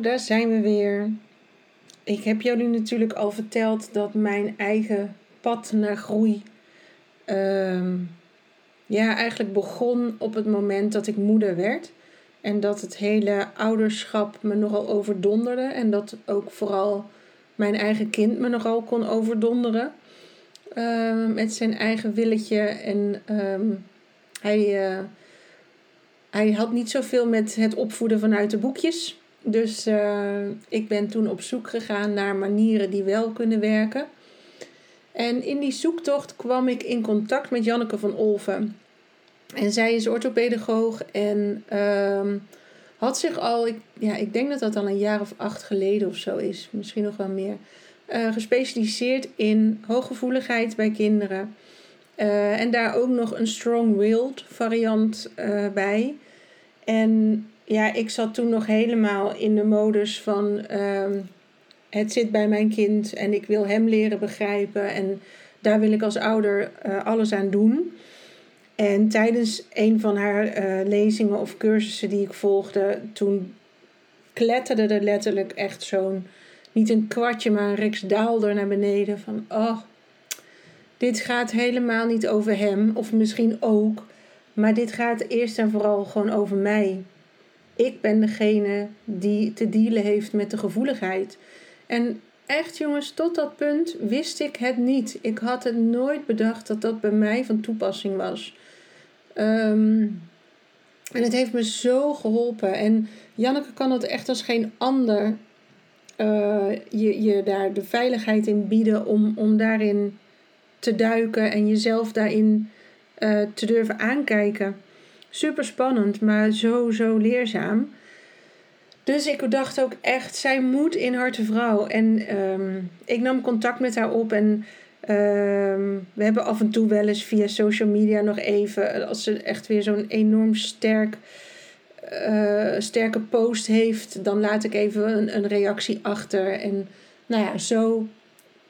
Daar zijn we weer. Ik heb jullie natuurlijk al verteld dat mijn eigen pad naar groei. Ehm, ja, eigenlijk begon op het moment dat ik moeder werd. En dat het hele ouderschap me nogal overdonderde. En dat ook vooral mijn eigen kind me nogal kon overdonderen. Uh, met zijn eigen willetje. En ehm, hij, uh, hij had niet zoveel met het opvoeden vanuit de boekjes. Dus uh, ik ben toen op zoek gegaan naar manieren die wel kunnen werken. En in die zoektocht kwam ik in contact met Janneke van Olven. En zij is orthopedagoog en uh, had zich al, ik, ja, ik denk dat dat al een jaar of acht geleden of zo is, misschien nog wel meer, uh, gespecialiseerd in hooggevoeligheid bij kinderen. Uh, en daar ook nog een strong-willed variant bij. En ja, ik zat toen nog helemaal in de modus van um, het zit bij mijn kind en ik wil hem leren begrijpen en daar wil ik als ouder uh, alles aan doen. En tijdens een van haar uh, lezingen of cursussen die ik volgde, toen kletterde er letterlijk echt zo'n, niet een kwartje, maar een riksdaalder naar beneden van, oh, dit gaat helemaal niet over hem, of misschien ook, maar dit gaat eerst en vooral gewoon over mij ik ben degene die te dealen heeft met de gevoeligheid. En echt jongens, tot dat punt wist ik het niet. Ik had het nooit bedacht dat dat bij mij van toepassing was. Ehm, en het heeft me zo geholpen. En Janneke kan het echt als geen ander uh, je, je daar de veiligheid in bieden om, om daarin te duiken en jezelf daarin uh, te durven aankijken super spannend, maar zo, zo leerzaam. Dus ik dacht ook echt, zij moet in Harte Vrouw. En um, ik nam contact met haar op en um, we hebben af en toe wel eens via social media nog even, als ze echt weer zo'n enorm sterk, uh, sterke post heeft, dan laat ik even een, reactie achter. En nou ja, zo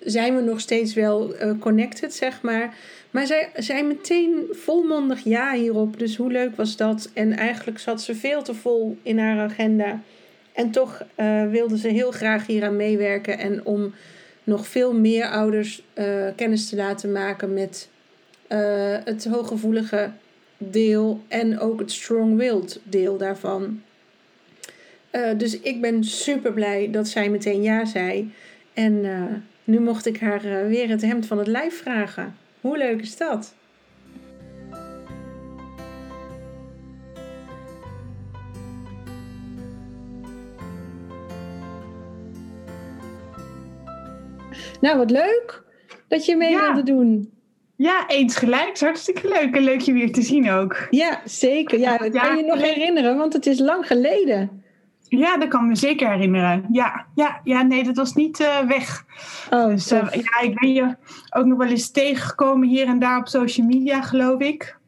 zijn we nog steeds wel uh, connected, zeg maar. Maar zij zei meteen volmondig ja hierop. Dus hoe leuk was dat? En eigenlijk zat ze veel te vol in haar agenda. En toch uh, wilde ze heel graag hieraan meewerken. En om nog veel meer ouders uh, kennis te laten maken met uh, het hooggevoelige deel. En ook het strong-willed deel daarvan. dus ik ben super blij dat zij meteen ja zei. En nu mocht ik haar weer het hemd van het lijf vragen. Hoe leuk is dat? Nou, wat leuk dat je mee wilde doen. Ja, eens gelijk. hartstikke leuk en leuk je weer te zien ook. Ja, zeker. Ja, dat kan je nog herinneren, want het is lang geleden. Ja, dat kan me zeker herinneren. Ja, ja, ja nee, dat was niet uh, weg. Oh, dus, uh, ja, ik ben je ook nog wel eens tegengekomen hier en daar op social media, geloof ik.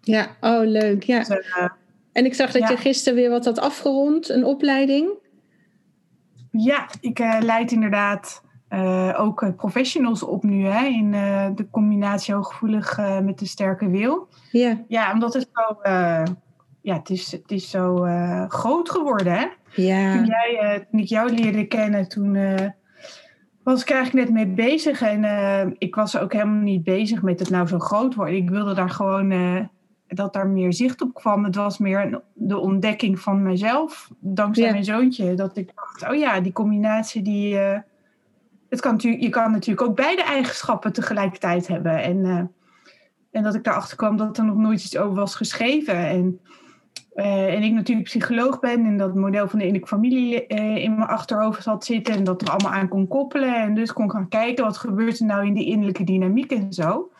Ja, oh leuk. Ja. Dus, uh, en ik zag dat ja. je gisteren weer wat had afgerond, een opleiding. Ja, ik leid inderdaad ook professionals op nu, hè, in de combinatie hooggevoelig met de sterke wil. Ja. Ja, omdat het zo ja, het is, het is zo uh, groot geworden, hè? Ja. Toen, jij, uh, toen ik jou leerde kennen, toen uh, was ik eigenlijk net mee bezig. En uh, ik was ook helemaal niet bezig met het nou zo groot worden. Ik wilde daar gewoon dat daar meer zicht op kwam. Het was meer de ontdekking van mezelf, dankzij mijn zoontje. Dat ik dacht, oh ja, die combinatie die... Het kan natuurlijk, je kan natuurlijk ook beide eigenschappen tegelijkertijd hebben. En, en dat ik daarachter kwam dat er nog nooit iets over was geschreven. En uh, en ik natuurlijk psycholoog ben en dat model van de innerlijke familie uh, in mijn achterhoofd had zitten en dat er allemaal aan kon koppelen. En dus kon gaan kijken wat gebeurt er nou in die innerlijke dynamiek en zo.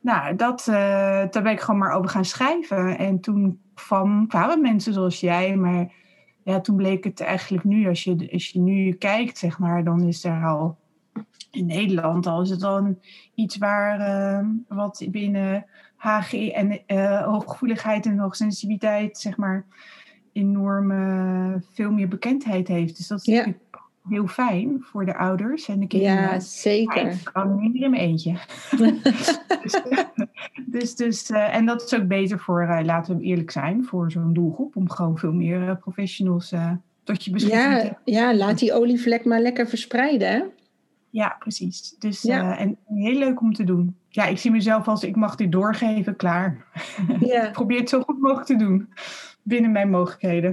Nou, dat, uh, daar ben ik gewoon maar over gaan schrijven. En toen kwam, kwamen mensen zoals jij, maar ja, toen bleek het eigenlijk nu, als je, als je nu kijkt, zeg maar, dan is er al in Nederland al is het dan iets waar wat binnen HG en uh, hooggevoeligheid en hoogsensitiviteit, zeg maar, enorm veel meer bekendheid heeft. Dus dat is ja. heel fijn voor de ouders en de kinderen. Ja, zeker. ik kan niet meer in mijn eentje. dus, dus, dus uh, en dat is ook beter voor, uh, laten we eerlijk zijn, voor zo'n doelgroep, om gewoon veel meer professionals tot je beschikking ja, te hebben. Ja, laat die olievlek maar lekker verspreiden, hè? Ja, precies. Dus ja. en heel leuk om te doen ja, ik zie mezelf als ik mag dit doorgeven, klaar. Ja. Probeer het zo goed mogelijk te doen binnen mijn mogelijkheden.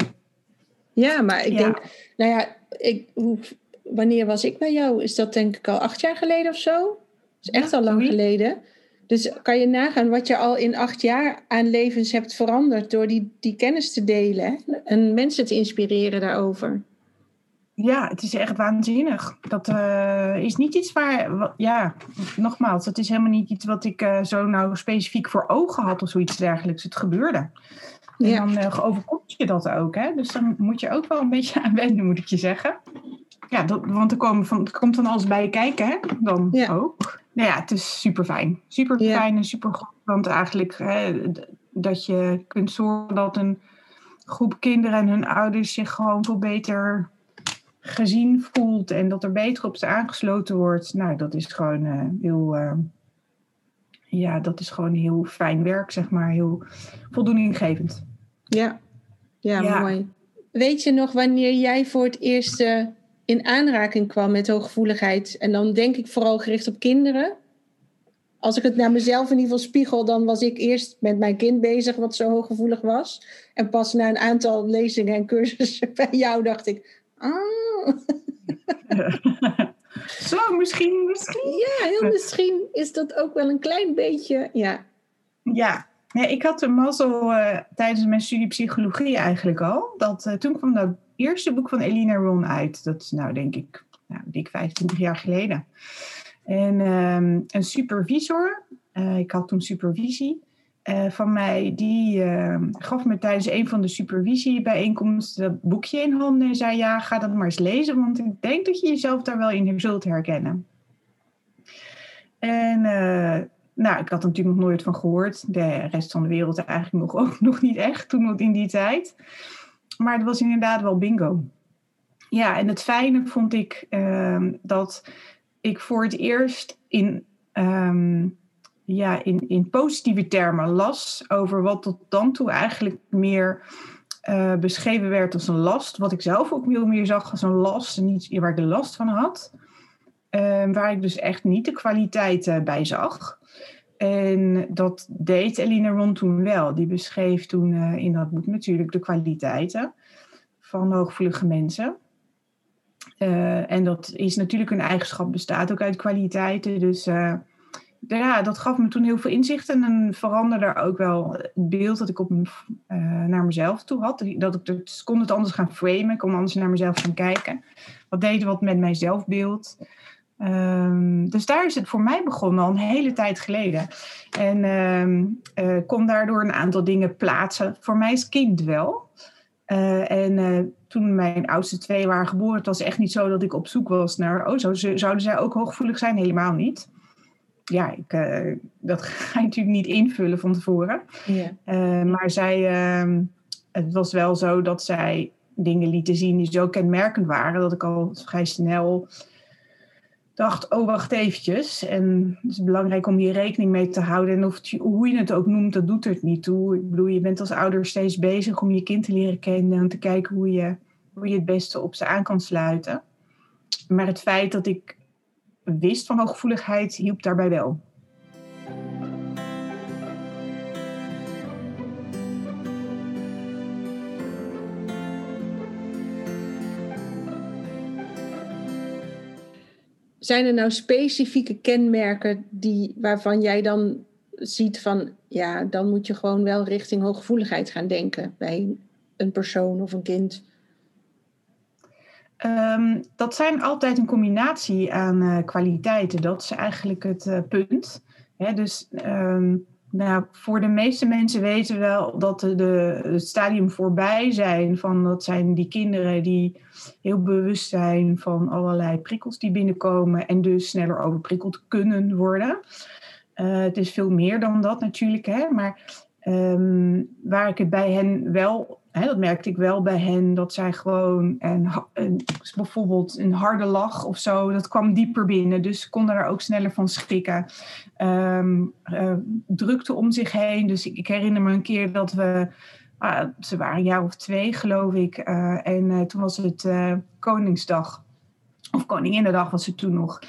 Ja, maar ik denk, nou ja, ik, hoe, wanneer was ik bij jou? Is dat denk ik al acht jaar geleden of zo? Dat is echt al lang geleden. Dus kan je nagaan wat je al in acht jaar aan levens hebt veranderd door die, die kennis te delen en mensen te inspireren daarover. Ja, het is echt waanzinnig. Dat uh, is niet iets waar, ja, nogmaals, dat is helemaal niet iets wat ik uh, zo nou specifiek voor ogen had of zoiets dergelijks. Het gebeurde. En ja. dan uh, overkomt je dat ook, hè? Dus dan moet je ook wel een beetje aan wennen, moet ik je zeggen. Ja, dat, want er, komen van, er komt dan alles bij kijken, hè? Dan ja. ook. Nou ja, het is super fijn. Super fijn en super goed. Want eigenlijk hè, dat je kunt zorgen dat een groep kinderen en hun ouders zich gewoon veel beter gezien voelt en dat er beter op ze aangesloten wordt. Nou, dat is gewoon uh, heel, uh, ja, dat is gewoon heel fijn werk, zeg maar. Heel voldoeninggevend. Ja. ja, ja, mooi. Weet je nog wanneer jij voor het eerst uh, in aanraking kwam met hooggevoeligheid? En dan denk ik vooral gericht op kinderen. Als ik het naar mezelf in ieder geval spiegel, dan was ik eerst met mijn kind bezig, wat zo hooggevoelig was. En pas na een aantal lezingen en cursussen bij jou dacht ik, Oh. Zo, misschien, misschien. Ja, heel misschien is dat ook wel een klein beetje, ja. Ja, ja ik had de mazzel uh, tijdens mijn studie psychologie eigenlijk al. Dat, uh, toen kwam dat eerste boek van Elina Ron uit. Dat is nou denk ik nou, dik 25 jaar geleden. En um, een supervisor, uh, ik had toen supervisie. Uh, van mij, die uh, gaf me tijdens een van de supervisiebijeenkomsten dat boekje in handen en zei: Ja, ga dat maar eens lezen, want ik denk dat je jezelf daar wel in zult herkennen. En uh, nou, ik had natuurlijk nog nooit van gehoord. De rest van de wereld eigenlijk nog, ook nog niet echt toen in die tijd. Maar het was inderdaad wel bingo. Ja, en het fijne vond ik ehm, dat ik voor het eerst in. Um, ja, in, in positieve termen las over wat tot dan toe eigenlijk meer uh, beschreven werd als een last. Wat ik zelf ook veel meer zag als een last en niet waar ik de last van had. Uh, waar ik dus echt niet de kwaliteit bij zag. En dat deed Elina Ron toen wel. Die beschreef toen in dat boek natuurlijk de kwaliteiten van hooggevoelige mensen. en dat is natuurlijk een eigenschap, bestaat ook uit kwaliteiten. Dus ja, dat gaf me toen heel veel inzicht en veranderde ook wel het beeld dat ik op, uh, naar mezelf toe had. Dat ik het, kon het anders gaan framen, ik kon anders naar mezelf gaan kijken. Wat deed wat met mijn zelfbeeld. Um, dus daar is het voor mij begonnen, al een hele tijd geleden. En um, kon daardoor een aantal dingen plaatsen. Voor mij als kind wel. Uh, en toen mijn oudste twee waren geboren, het was echt niet zo dat ik op zoek was naar, oh, zo, zouden zij ook hooggevoelig zijn? Helemaal niet ja, ik, uh, dat ga je natuurlijk niet invullen van tevoren. Uh, maar zij, uh, het was wel zo dat zij dingen lieten zien die zo kenmerkend waren, dat ik al vrij snel dacht, oh wacht eventjes. En het is belangrijk om hier rekening mee te houden. En of hoe je het ook noemt, dat doet het niet toe. Ik bedoel, je bent als ouder steeds bezig om je kind te leren kennen en te kijken hoe je, hoe je het beste op ze aan kan sluiten. maar het feit dat ik wist van hooggevoeligheid hielp daarbij wel. Zijn er nou specifieke kenmerken die, waarvan jij dan ziet van, ja, dan moet je gewoon wel richting hooggevoeligheid gaan denken bij een persoon of een kind? Ehm, dat zijn altijd een combinatie aan uh, kwaliteiten. Dat is eigenlijk het uh, punt. dus um, nou, voor de meeste mensen weten wel dat de, de, het stadium voorbij zijn. Van dat zijn die kinderen die heel bewust zijn van allerlei prikkels die binnenkomen. En dus sneller overprikkeld kunnen worden. Uh, het is veel meer dan dat natuurlijk. Hè, maar um, waar ik het bij hen wel Hè, dat merkte ik wel bij hen, dat zij gewoon een, bijvoorbeeld een harde lach of zo, dat kwam dieper binnen. Dus konden er ook sneller van schrikken. Um, uh, drukte om zich heen. Dus ik, herinner me een keer dat we, uh, ze waren een jaar of twee geloof ik, uh, en eh, toen was het Koningsdag, of Koninginnedag was het toen nog.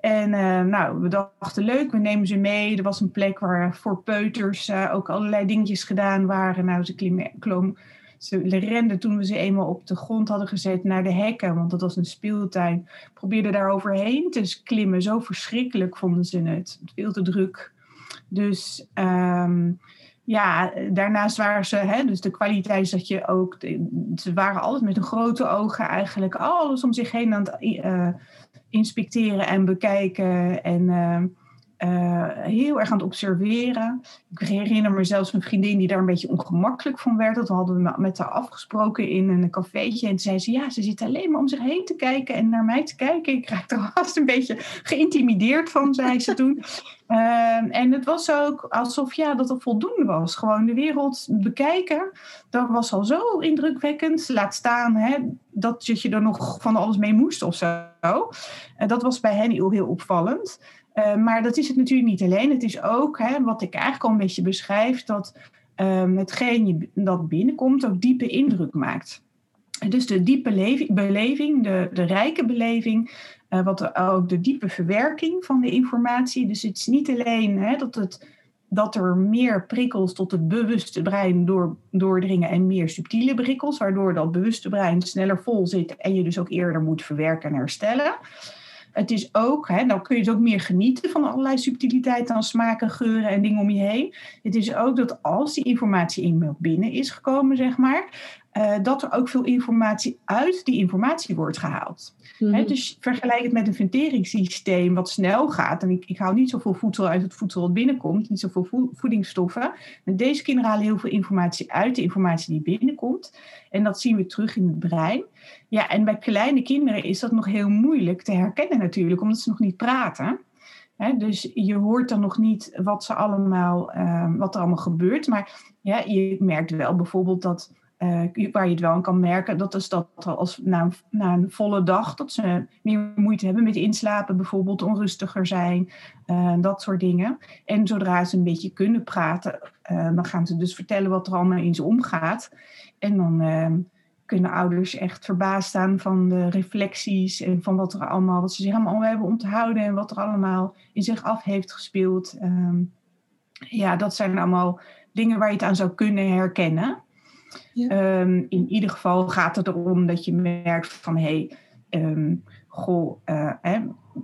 En nou, we dachten leuk, we nemen ze mee. Er was een plek waar voor peuters ook allerlei dingetjes gedaan waren. Nou, ze klom, ze renden toen we ze eenmaal op de grond hadden gezet naar de hekken, want dat was een speeltuin. Probeerden daar overheen te klimmen. Zo verschrikkelijk vonden ze het. Veel te druk. Dus um, ja, daarnaast waren ze, hè, dus de kwaliteit dat je ook, ze waren altijd met een grote ogen eigenlijk alles om zich heen aan het uh, inspecteren en bekijken. En uh, uh, heel erg aan het observeren. Ik herinner me zelfs een vriendin die daar een beetje ongemakkelijk van werd. Dat hadden we met haar afgesproken in een cafeetje. En toen zei ze, ja, ze zit alleen maar om zich heen te kijken en naar mij te kijken. Ik raakte er vast een beetje geïntimideerd van, zei ze toen. Uh, en het was ook alsof ja, dat er voldoende was. Gewoon de wereld bekijken, dat was al zo indrukwekkend. Laat staan hè, dat je er nog van alles mee moest of zo. Uh, dat was bij hen heel, heel opvallend. Uh, maar dat is het natuurlijk niet alleen. Het is ook, hè, wat ik eigenlijk al een beetje beschrijf, dat um, hetgeen dat binnenkomt ook diepe indruk maakt. Dus de diepe beleving, de, de rijke beleving, uh, wat ook de diepe verwerking van de informatie. Dus het is niet alleen hè, dat, het, dat er meer prikkels tot het bewuste brein door, doordringen en meer subtiele prikkels, waardoor dat bewuste brein sneller vol zit en je dus ook eerder moet verwerken en herstellen. Het is ook, hè, dan kun je het ook meer genieten van allerlei subtiliteiten aan smaken, geuren en dingen om je heen. Het is ook dat als die informatie in binnen is gekomen, zeg maar, uh, dat er ook veel informatie uit die informatie wordt gehaald. Mhm. dus vergelijk het met een verteringssysteem wat snel gaat. En ik, ik hou niet zoveel voedsel uit het voedsel wat binnenkomt, niet zoveel voedingsstoffen. En deze kinderen halen heel veel informatie uit de informatie die binnenkomt. En dat zien we terug in het brein. Ja, en bij kleine kinderen is dat nog heel moeilijk te herkennen natuurlijk, omdat ze nog niet praten. dus je hoort dan nog niet wat, ze allemaal, uh, wat er allemaal gebeurt. Maar ja, je merkt wel bijvoorbeeld dat uh, waar je het wel aan kan merken, dat is dat als na, een volle dag dat ze meer moeite hebben met inslapen, bijvoorbeeld onrustiger zijn, uh, dat soort dingen. En zodra ze een beetje kunnen praten, uh, dan gaan ze dus vertellen wat er allemaal in ze omgaat. En dan ehm, kunnen ouders echt verbaasd staan van de reflecties en van wat er allemaal, wat ze zich allemaal hebben onthouden en wat er allemaal in zich af heeft gespeeld. Um, ja, dat zijn allemaal dingen waar je het aan zou kunnen herkennen. Ehm, in ieder geval gaat het erom dat je merkt van hé, hey, um, goh, uh, hè,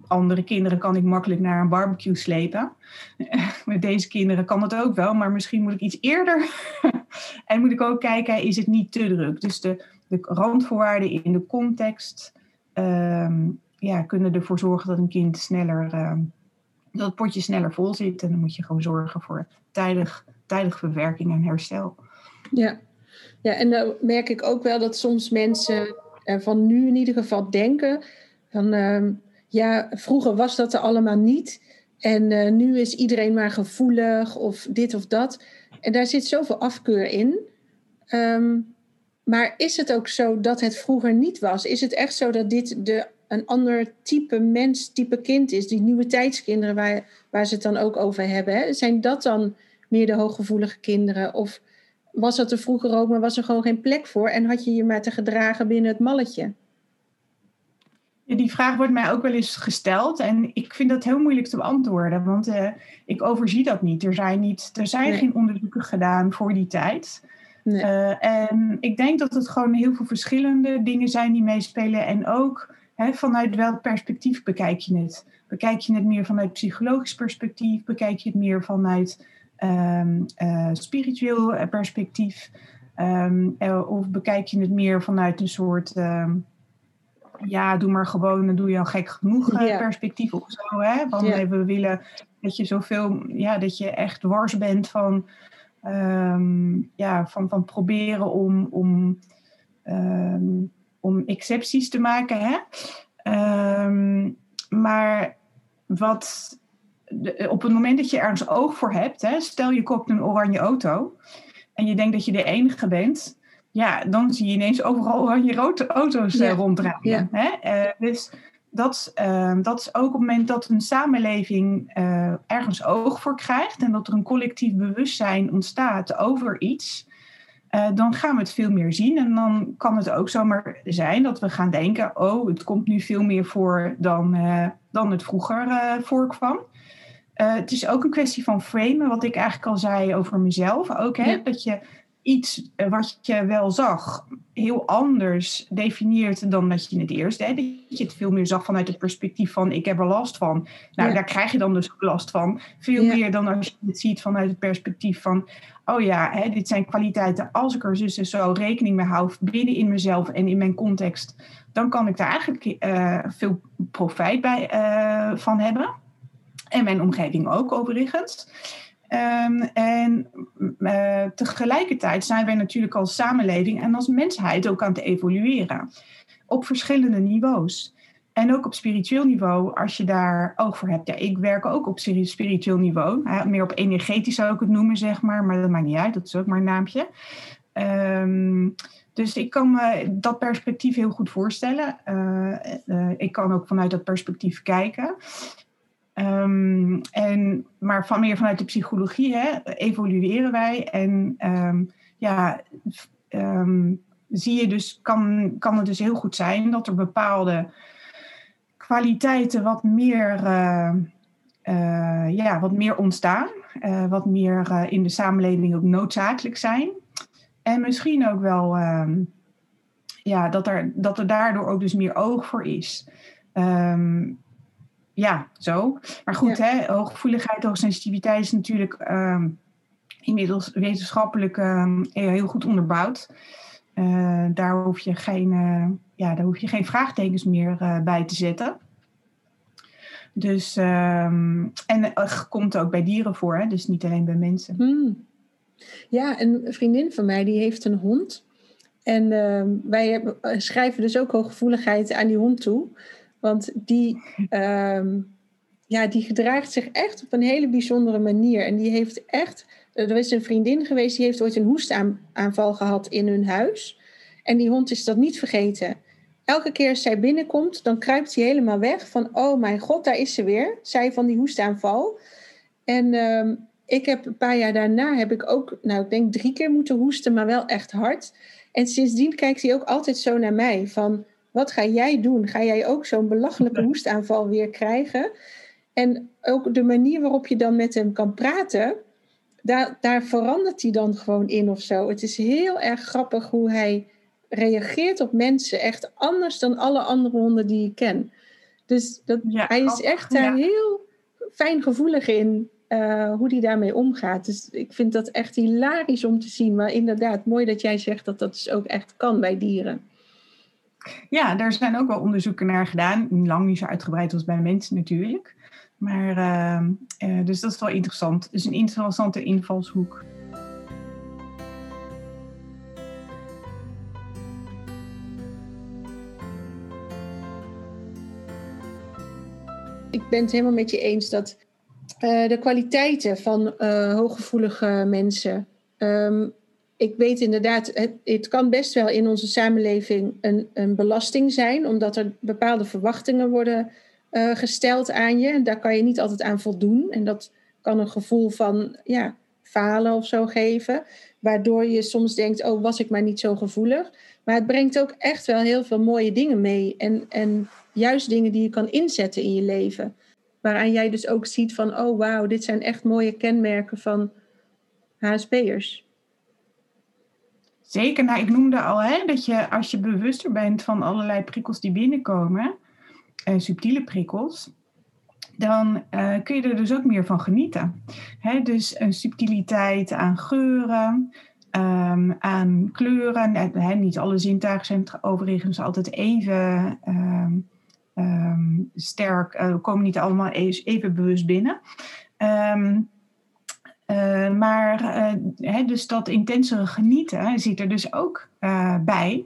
andere kinderen kan ik makkelijk naar een barbecue slepen. Met deze kinderen kan het ook wel, maar misschien moet ik iets eerder. en moet ik ook kijken, is het niet te druk? Dus de, de randvoorwaarden in de context um, ja, kunnen ervoor zorgen dat een kind sneller, dat het potje sneller vol zit. En dan moet je gewoon zorgen voor tijdig, tijdig verwerking en herstel. Ja, ja, en dan merk ik ook wel dat soms mensen van nu in ieder geval denken van ehm, ja, vroeger was dat er allemaal niet. En uh, nu is iedereen maar gevoelig of dit of dat. En daar zit zoveel afkeur in. Um, maar is het ook zo dat het vroeger niet was? Is het echt zo dat dit de, een ander type mens, type kind is? Die nieuwe tijdskinderen waar, waar ze het dan ook over hebben. Hè? Zijn dat dan meer de hooggevoelige kinderen? Of was dat er vroeger ook, maar was er gewoon geen plek voor en had je je maar te gedragen binnen het malletje? die vraag wordt mij ook wel eens gesteld. En ik vind dat heel moeilijk te beantwoorden. Want uh, ik overzie dat niet. Er zijn, niet, er zijn geen onderzoeken gedaan voor die tijd. Nee. Uh, en ik denk dat het gewoon heel veel verschillende dingen zijn die meespelen. En ook hè, vanuit welk perspectief bekijk je het? Bekijk je het meer vanuit psychologisch perspectief? Bekijk je het meer vanuit um, uh, spiritueel perspectief? Um, of bekijk je het meer vanuit een soort um, ja, doe maar gewoon, dan doe je al gek genoeg ja. perspectief of zo. Hè? Want we willen dat je zoveel, ja, dat je echt wars bent van, ja, van, van proberen om, om, om excepties te maken. Hè? Maar wat de, op het moment dat je ergens oog voor hebt, hè, stel je koopt een oranje auto en je denkt dat je de enige bent, ja, dan zie je ineens overal oranje rode auto's ja. ronddraaien. Hè? Uh, dus dat, uh, dat is ook op het moment dat een samenleving uh, ergens oog voor krijgt en dat er een collectief bewustzijn ontstaat over iets, uh, dan gaan we het veel meer zien. En dan kan het ook zomaar zijn dat we gaan denken: oh, het komt nu veel meer voor dan, dan het vroeger voorkwam. Het is ook een kwestie van framen, wat ik eigenlijk al zei over mezelf. Ook hè, ja. dat je iets eh, wat je wel zag heel anders definieert dan dat je het eerst deed. Dat je het veel meer zag vanuit het perspectief van ik heb er last van. Nou, ja. daar krijg je dan dus last van. Veel ja. meer dan als je het ziet vanuit het perspectief van oh ja, hè, dit zijn kwaliteiten. Als ik er dus zo rekening mee hou binnen in mezelf en in mijn context, dan kan ik daar eigenlijk uh, veel profijt bij uh, van hebben. En mijn omgeving ook overigens. Um, en uh, tegelijkertijd zijn wij natuurlijk als samenleving en als mensheid ook aan het evolueren. Op verschillende niveaus. En ook op spiritueel niveau, als je daar oog voor hebt. Ja, ik werk ook op spiritueel niveau. Meer op energetisch zou ik het noemen, zeg maar. Maar dat maakt niet uit, dat is ook maar een naampje. Um, dus ik kan me dat perspectief heel goed voorstellen. Uh, uh, ik kan ook vanuit dat perspectief kijken. Um, en, maar van meer vanuit de psychologie hè, evolueren wij. En um, ja, um, zie je dus, kan, kan het dus heel goed zijn dat er bepaalde kwaliteiten wat meer, uh, uh, ja, wat meer ontstaan. Uh, wat meer in de samenleving ook noodzakelijk zijn. En misschien ook wel ja, dat, er, dat er daardoor ook dus meer oog voor is. Ja, zo. Maar goed, ja. hè, hooggevoeligheid, hoogsensitiviteit is natuurlijk um, inmiddels wetenschappelijk um, heel goed onderbouwd. Uh, daar, hoef je geen, uh, ja, daar hoef je geen vraagtekens meer uh, bij te zetten. Dus, um, en het komt ook bij dieren voor, hè? dus niet alleen bij mensen. Hmm. Ja, een vriendin van mij die heeft een hond. En wij hebben, schrijven dus ook hooggevoeligheid aan die hond toe. Want die, um, ja, die gedraagt zich echt op een hele bijzondere manier. En die heeft echt. Er is een vriendin geweest die heeft ooit een hoestaanval gehad in hun huis. En die hond is dat niet vergeten. Elke keer als zij binnenkomt, dan kruipt hij helemaal weg. Van, oh mijn god, daar is ze weer. Zij van die hoestaanval. En um, ik heb een paar jaar daarna, heb ik ook, nou ik denk drie keer moeten hoesten, maar wel echt hard. En sindsdien kijkt hij ook altijd zo naar mij. Van, wat ga jij doen? Ga jij ook zo'n belachelijke hoestaanval weer krijgen? En ook de manier waarop je dan met hem kan praten, daar, daar verandert hij dan gewoon in of zo. Het is heel erg grappig hoe hij reageert op mensen. Echt anders dan alle andere honden die ik ken. Dus dat, ja, hij is echt daar ja. heel fijngevoelig in uh, hoe hij daarmee omgaat. Dus ik vind dat echt hilarisch om te zien. Maar inderdaad, mooi dat jij zegt dat dat dus ook echt kan bij dieren. Ja, daar zijn ook wel onderzoeken naar gedaan. Lang niet zo uitgebreid als bij mensen natuurlijk. Maar, uh, uh, dus dat is wel interessant. Dus een interessante invalshoek. Ik ben het helemaal met je eens dat uh, de kwaliteiten van hooggevoelige mensen um, ik weet inderdaad, het, het, kan best wel in onze samenleving een, een belasting zijn, omdat er bepaalde verwachtingen worden uh, gesteld aan je. En daar kan je niet altijd aan voldoen. En dat kan een gevoel van ja, falen of zo geven. Waardoor je soms denkt, oh, was ik maar niet zo gevoelig. Maar het brengt ook echt wel heel veel mooie dingen mee. En, en juist dingen die je kan inzetten in je leven. Waaraan jij dus ook ziet van, oh wauw, dit zijn echt mooie kenmerken van HSP'ers. Zeker, nou ik noemde al hè, dat je als je bewuster bent van allerlei prikkels die binnenkomen, uh, subtiele prikkels, dan uh, kun je er dus ook meer van genieten. Hè, dus een subtiliteit aan geuren, um, aan kleuren. Hè, niet alle zintuigen zijn overigens altijd even um, um, sterk, uh, komen niet allemaal even bewust binnen. Uh, maar uh, hè, dus dat intensere genieten zit er dus ook uh, bij.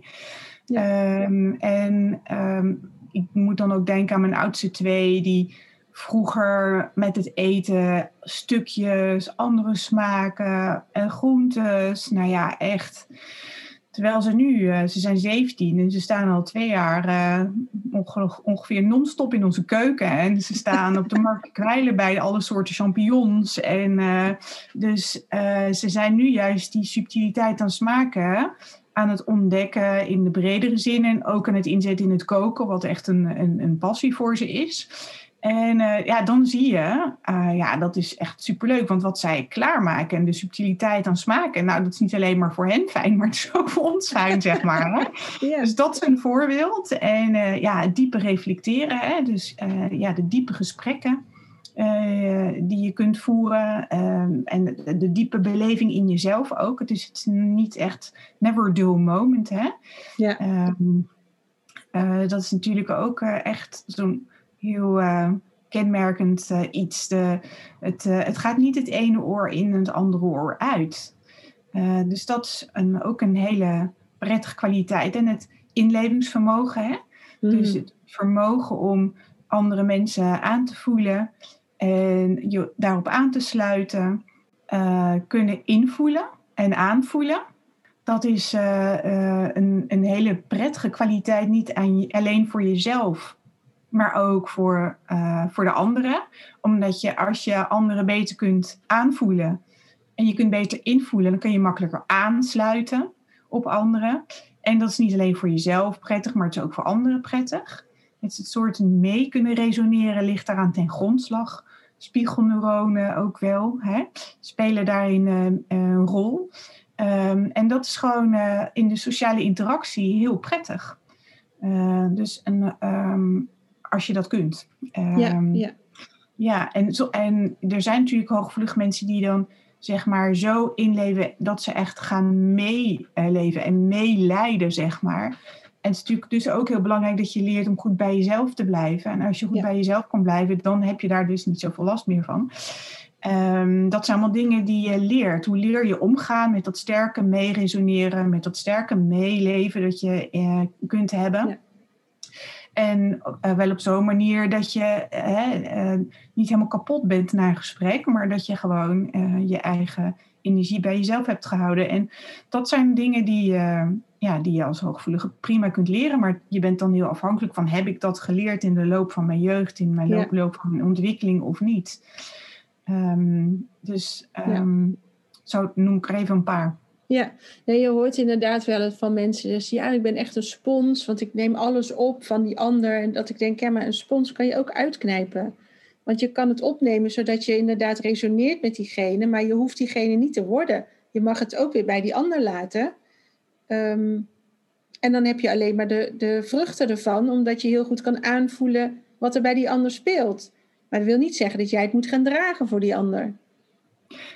Ja. Um, en um, ik moet dan ook denken aan mijn oudste twee, die vroeger met het eten stukjes, andere smaken en groentes. Nou ja, echt Terwijl ze nu, uh, ze zijn 17 en ze staan al twee jaar uh, ongeveer non-stop in onze keuken. En ze staan op de markt kwijlen bij alle soorten champignons. En uh, dus ze zijn nu juist die subtiliteit aan smaken aan het ontdekken in de bredere zin. En ook aan het inzetten in het koken, wat echt een, een, een passie voor ze is. En uh, ja, dan zie je, uh, ja, dat is echt superleuk. Want wat zij klaarmaken en de subtiliteit aan smaken, nou, dat is niet alleen maar voor hen fijn, maar het is ook voor ons fijn, zeg maar. Hè? Dus dat is een voorbeeld. En uh, ja, het diepe reflecteren, hè? dus ja, de diepe gesprekken die je kunt voeren. Ehm, en de, de, diepe beleving in jezelf ook. Het is, het is niet echt never do moment, hè. Ja. Um, dat is natuurlijk ook echt zo'n heel uh, kenmerkend uh, iets. De, het, uh, het gaat niet het ene oor in en het andere oor uit. dus dat is een, ook een hele prettige kwaliteit. En het inlevingsvermogen. Hè? Mm. Dus het vermogen om andere mensen aan te voelen en je daarop aan te sluiten. kunnen invoelen en aanvoelen. Dat is een, een hele prettige kwaliteit, niet aan, alleen voor jezelf, maar ook voor, uh, voor de anderen. Omdat je als je anderen beter kunt aanvoelen en je kunt beter invoelen, dan kun je makkelijker aansluiten op anderen. En dat is niet alleen voor jezelf prettig, maar het is ook voor anderen prettig. Het, is het soort mee kunnen resoneren ligt daaraan ten grondslag. Spiegelneuronen ook wel, hè, spelen daarin uh, een rol. Um, en dat is gewoon in de sociale interactie heel prettig. Dus een, um, als je dat kunt. Um, ja, ehm, ja. ja en, zo, en er zijn natuurlijk hooggevoelige mensen die dan zeg maar zo inleven dat ze echt gaan meeleven en meeleiden, zeg maar. En het is natuurlijk dus ook heel belangrijk dat je leert om goed bij jezelf te blijven. En als je goed bij jezelf kan blijven, dan heb je daar dus niet zoveel last meer van. Um, dat zijn allemaal dingen die je leert. Hoe leer je omgaan met dat sterke meeresoneren, met dat sterke meeleven dat je eh, kunt hebben. Ja. En uh, wel op zo'n manier dat je uh, niet helemaal kapot bent na een gesprek, maar dat je gewoon je eigen energie bij jezelf hebt gehouden. En dat zijn dingen die, ja, die je als hooggevoelige prima kunt leren, maar je bent dan heel afhankelijk van heb ik dat geleerd in de loop van mijn jeugd, in mijn loop, loop van mijn ontwikkeling of niet. Um, dus um, ja. zo noem ik er even een paar. Ja, nee, je hoort inderdaad wel van mensen dus ja, ik ben echt een spons, want ik neem alles op van die ander. En dat ik denk, ja, maar een spons kan je ook uitknijpen. Want je kan het opnemen zodat je inderdaad resoneert met diegene, maar je hoeft diegene niet te worden. Je mag het ook weer bij die ander laten. Um, en dan heb je alleen maar de, de vruchten ervan, omdat je heel goed kan aanvoelen wat er bij die ander speelt. Maar dat wil niet zeggen dat jij het moet gaan dragen voor die ander.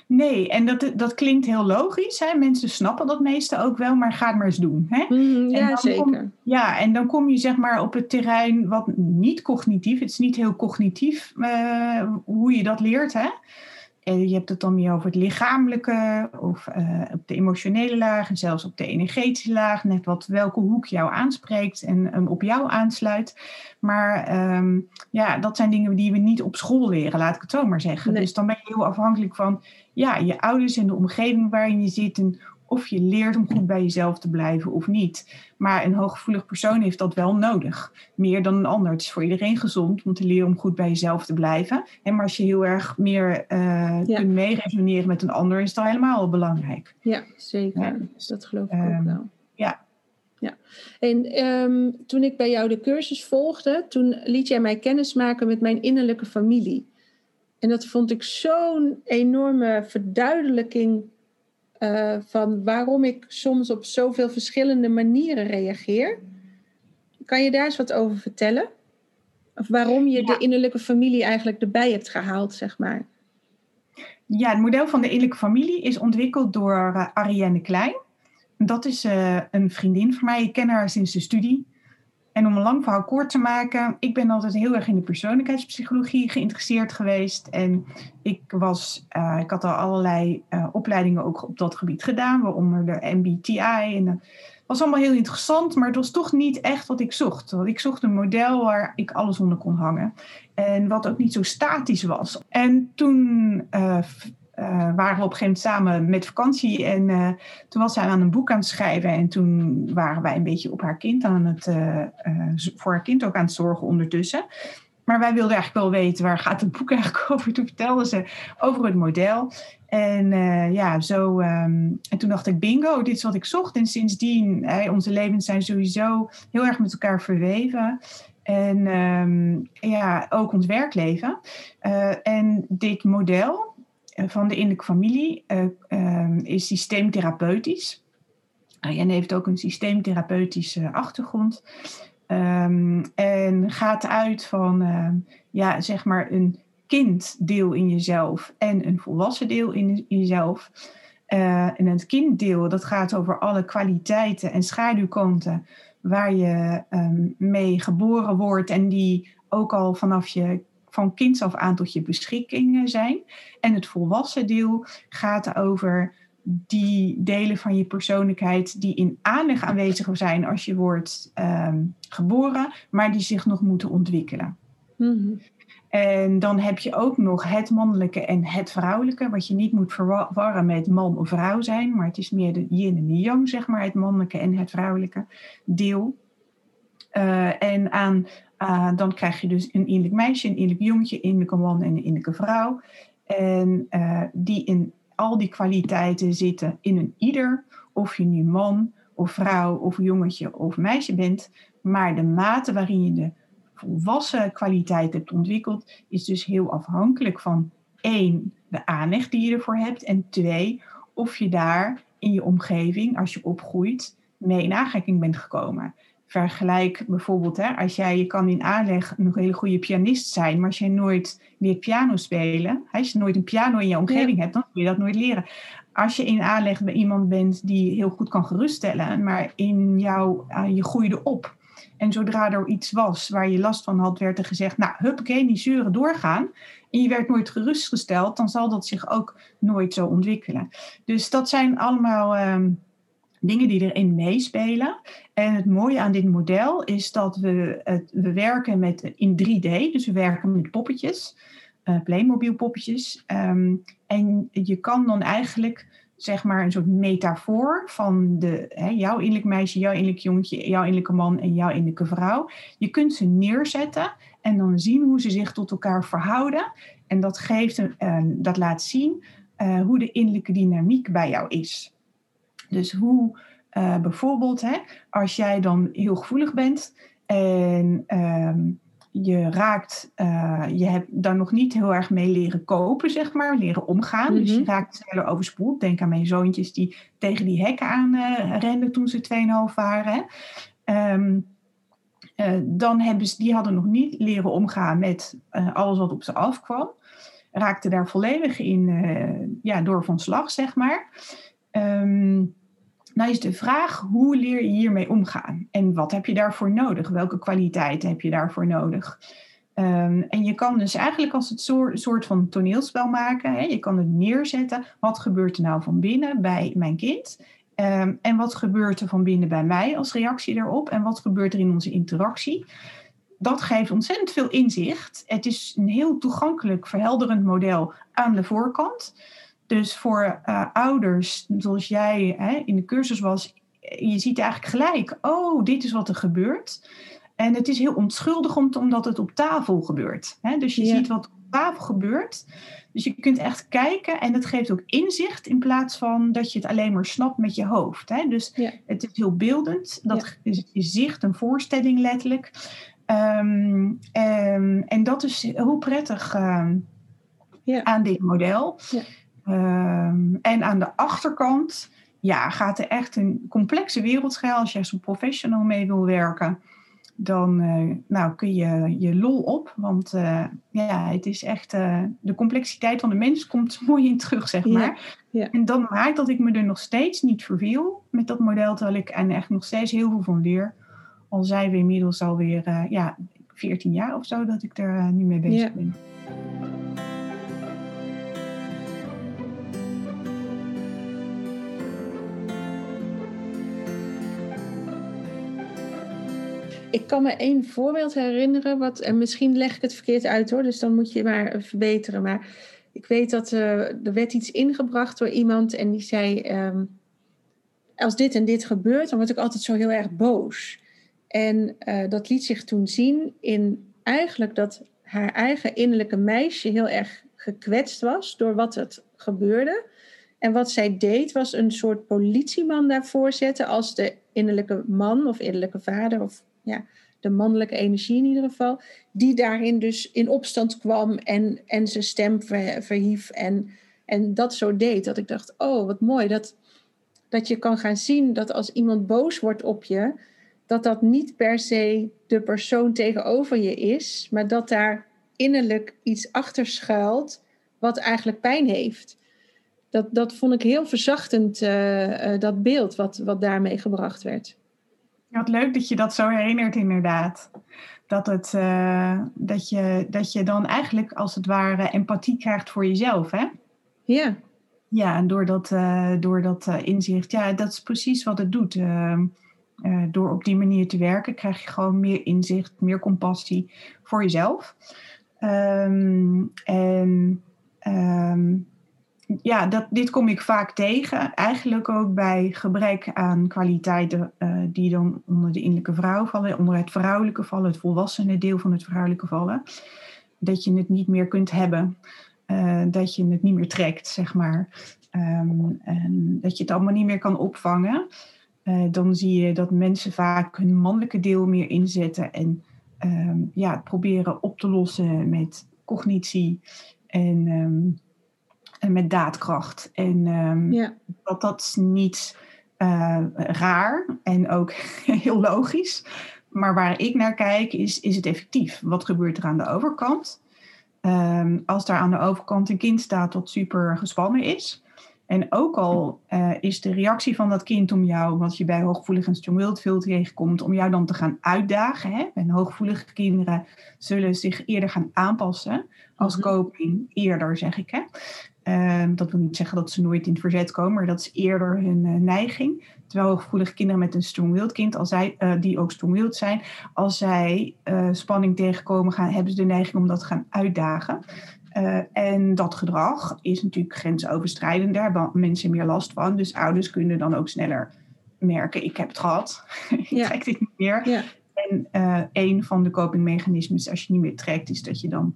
Nee, en dat, dat klinkt heel logisch. Hè? Mensen snappen dat meeste ook wel, maar ga het maar eens doen. Hè? Mm, ja, zeker. Kom, ja, en dan kom je zeg maar op het terrein wat niet cognitief, het is niet heel cognitief uh, hoe je dat leert. Hè? En je hebt het dan meer over het lichamelijke of uh, op de emotionele laag en zelfs op de energetische laag. Net wat welke hoek jou aanspreekt en um, op jou aansluit. Maar um, ja, dat zijn dingen die we niet op school leren, laat ik het zo maar zeggen. Nee. Dus dan ben je heel afhankelijk van ja, je ouders en de omgeving waarin je zit. En of je leert om goed bij jezelf te blijven of niet. Maar een hooggevoelig persoon heeft dat wel nodig. Meer dan een ander. Het is voor iedereen gezond om te leren om goed bij jezelf te blijven. En maar als je heel erg meer uh, ja. kunt meeresoneren met een ander, is dat helemaal belangrijk. Ja, zeker. Dus dat geloof ik ook Ehm, wel. Ja, Ja, en ehm, toen ik bij jou de cursus volgde, toen liet jij mij kennismaken met mijn innerlijke familie. En dat vond ik zo'n enorme verduidelijking eh, van waarom ik soms op zoveel verschillende manieren reageer. Kan je daar eens wat over vertellen? Of waarom je de innerlijke familie eigenlijk erbij hebt gehaald, zeg maar. Ja, het model van de innerlijke familie is ontwikkeld door uh, Ariane Klein. Dat is uh, een vriendin van mij. Ik ken haar sinds de studie. En om een lang verhaal kort te maken, ik ben altijd heel erg in de persoonlijkheidspsychologie geïnteresseerd geweest. En ik, was, uh, ik had al allerlei uh, opleidingen ook op dat gebied gedaan, waaronder de MBTI. En dat was allemaal heel interessant, maar het was toch niet echt wat ik zocht. Want ik zocht een model waar ik alles onder kon hangen. En wat ook niet zo statisch was. En toen waren we op een gegeven moment samen met vakantie. En uh, toen was zij aan een boek aan het schrijven. En toen waren wij een beetje op haar kind aan het, uh, voor haar kind ook aan het zorgen ondertussen. Maar wij wilden eigenlijk wel weten waar gaat het boek eigenlijk over. Toen vertelde ze over het model. En ja, zo. Um, en toen dacht ik, bingo, dit is wat ik zocht. En sindsdien, hey, onze levens zijn sowieso heel erg met elkaar verweven. En um, ja, ook ons werkleven. en dit model, van de innerlijke familie uh, uh, is systeemtherapeutisch. En heeft ook een systeemtherapeutische achtergrond. Um, en gaat uit van uh, ja, zeg maar een kinddeel in jezelf en een volwassen deel in, jezelf. Uh, en het kinddeel dat gaat over alle kwaliteiten en schaduwkanten waar je mee geboren wordt en die ook al vanaf je van kinds af aan tot je beschikking zijn. En het volwassen deel gaat over die delen van je persoonlijkheid die in aanleg aanwezig zijn als je wordt um, geboren, maar die zich nog moeten ontwikkelen. Mm-hmm. En dan heb je ook nog het mannelijke en het vrouwelijke, wat je niet moet verwarren met man of vrouw zijn, maar het is meer de yin en de yang, zeg maar, het mannelijke en het vrouwelijke deel. Uh, en aan uh, dan krijg je dus een innerlijk meisje, een innerlijk jongetje, een innerlijke man en een innerlijke vrouw. En uh, die in al die kwaliteiten zitten in een ieder, of je nu man of vrouw of jongetje of meisje bent. Maar de mate waarin je de volwassen kwaliteit hebt ontwikkeld, is dus heel afhankelijk van één, de aanleg die je ervoor hebt. En twee, of je daar in je omgeving, als je opgroeit, mee in aanraking bent gekomen vergelijk bijvoorbeeld, hè, als jij, je kan in aanleg een hele goede pianist zijn, maar als jij nooit leert piano spelen, als je nooit een piano in je omgeving ja. hebt, dan kun je dat nooit leren. Als je in aanleg bij iemand bent die heel goed kan geruststellen, maar in jou, uh, je groeide op. En zodra er iets was waar je last van had, werd er gezegd, nou, huppakee, die zeuren doorgaan. En je werd nooit gerustgesteld, dan zal dat zich ook nooit zo ontwikkelen. Dus dat zijn allemaal... Um, dingen die erin meespelen. En het mooie aan dit model is dat we, het, we werken met, in 3D, dus we werken met poppetjes, uh, Playmobil poppetjes. Um, en je kan dan eigenlijk zeg maar een soort metafoor van de, hè, jouw innerlijk meisje, jouw innerlijk jongetje, jouw innerlijke man en jouw innerlijke vrouw. Je kunt ze neerzetten en dan zien hoe ze zich tot elkaar verhouden. En dat, geeft een, uh, dat laat zien uh, hoe de innerlijke dynamiek bij jou is. Dus hoe uh, bijvoorbeeld, hè, als jij dan heel gevoelig bent en um, je raakt, uh, je hebt daar nog niet heel erg mee leren kopen, zeg maar, leren omgaan. Dus je raakt sneller overspoeld. Denk aan mijn zoontjes die tegen die hekken aan uh, renden toen ze 2,5 waren. Um, dan hebben ze, die hadden nog niet leren omgaan met alles wat op ze afkwam. Raakten daar volledig in, ja, door van slag, zeg maar. Um, nou is de vraag, hoe leer je hiermee omgaan? En wat heb je daarvoor nodig? Welke kwaliteiten heb je daarvoor nodig? Um, en je kan dus eigenlijk als het soort, van toneelspel maken. Hè? Je kan het neerzetten. Wat gebeurt er nou van binnen bij mijn kind? Um, en wat gebeurt er van binnen bij mij als reactie daarop? En wat gebeurt er in onze interactie? Dat geeft ontzettend veel inzicht. Het is een heel toegankelijk, verhelderend model aan de voorkant Dus voor uh, ouders, zoals jij hè, in de cursus was, je ziet eigenlijk gelijk, oh, dit is wat er gebeurt. En het is heel onschuldigend omdat het op tafel gebeurt. Hè? Dus je ziet wat op tafel gebeurt. Dus je kunt echt kijken en dat geeft ook inzicht in plaats van dat je het alleen maar snapt met je hoofd. Hè? Dus het is heel beeldend. Dat is je zicht, een voorstelling letterlijk. Um, en dat is heel prettig ehm, ja. aan dit model. Ja. En aan de achterkant ja, gaat er echt een complexe wereld schuil als je als een professional mee wil werken dan uh, nou, kun je je lol op. Want uh, ja, het is echt, uh, de complexiteit van de mens komt mooi in terug, zeg maar. Ja, En dan maakt dat ik me er nog steeds niet verveel met dat model, terwijl ik er echt nog steeds heel veel van leer. Al zijn we inmiddels alweer ja, 14 jaar of zo dat ik er nu mee bezig ja. ben. Ik kan me één voorbeeld herinneren, wat, en misschien leg ik het verkeerd uit hoor, dus dan moet je maar verbeteren. Maar ik weet dat uh, er werd iets ingebracht door iemand en die zei: um, Als dit en dit gebeurt, dan word ik altijd zo heel erg boos. En uh, dat liet zich toen zien in eigenlijk dat haar eigen innerlijke meisje heel erg gekwetst was door wat het gebeurde. En wat zij deed was een soort politieman daarvoor zetten als de innerlijke man of innerlijke vader of ja, de mannelijke energie in ieder geval, die daarin dus in opstand kwam en, en zijn stem verhief en, en dat zo deed. Dat ik dacht, oh wat mooi, dat, dat je kan gaan zien dat als iemand boos wordt op je, dat dat niet per se de persoon tegenover je is, maar dat daar innerlijk iets achter schuilt wat eigenlijk pijn heeft. Dat, dat vond ik heel verzachtend, uh, uh, dat beeld wat, wat daarmee gebracht werd. Wat leuk dat je dat zo herinnert, inderdaad. Dat, het, uh, dat, je, dat je dan eigenlijk als het ware empathie krijgt voor jezelf, hè? Ja. Ja, en door dat, uh, door dat uh, inzicht, ja, dat is precies wat het doet. door op die manier te werken, krijg je gewoon meer inzicht, meer compassie voor jezelf. Um, en um, ja, dat, dit kom ik vaak tegen. Eigenlijk ook bij gebrek aan kwaliteiten uh, die dan onder de innerlijke vrouw vallen, onder het vrouwelijke vallen, het volwassene deel van het vrouwelijke vallen. Dat je het niet meer kunt hebben. Uh, dat je het niet meer trekt, zeg maar. Um, en dat je het allemaal niet meer kan opvangen. Uh, dan zie je dat mensen vaak hun mannelijke deel meer inzetten en um, ja, proberen op te lossen met cognitie en um, met daadkracht. En ja. dat, dat niet uh, raar en ook heel logisch. Maar waar ik naar kijk, is, is het effectief? Wat gebeurt er aan de overkant? Um, als daar aan de overkant een kind staat dat super gespannen is. En ook al uh, is de reactie van dat kind om jou, wat je bij hooggevoelig en strong veel tegenkomt, om jou dan te gaan uitdagen. Hè? En hooggevoelige kinderen zullen zich eerder gaan aanpassen als mm coping, eerder zeg ik. Hè? Ehm, dat wil niet zeggen dat ze nooit in het verzet komen, maar dat is eerder hun uh, neiging. Terwijl gevoelige kinderen met een strong kind, als zij, uh, die ook strong zijn, als zij uh, spanning tegenkomen, gaan, hebben ze de neiging om dat te gaan uitdagen. en dat gedrag is natuurlijk grensoverschrijdend. Daar hebben mensen meer last van. Dus ouders kunnen dan ook sneller merken: ik heb het gehad, ik ja. trek dit niet meer. Ja. En een van de copingmechanismes, als je niet meer trekt, is dat je dan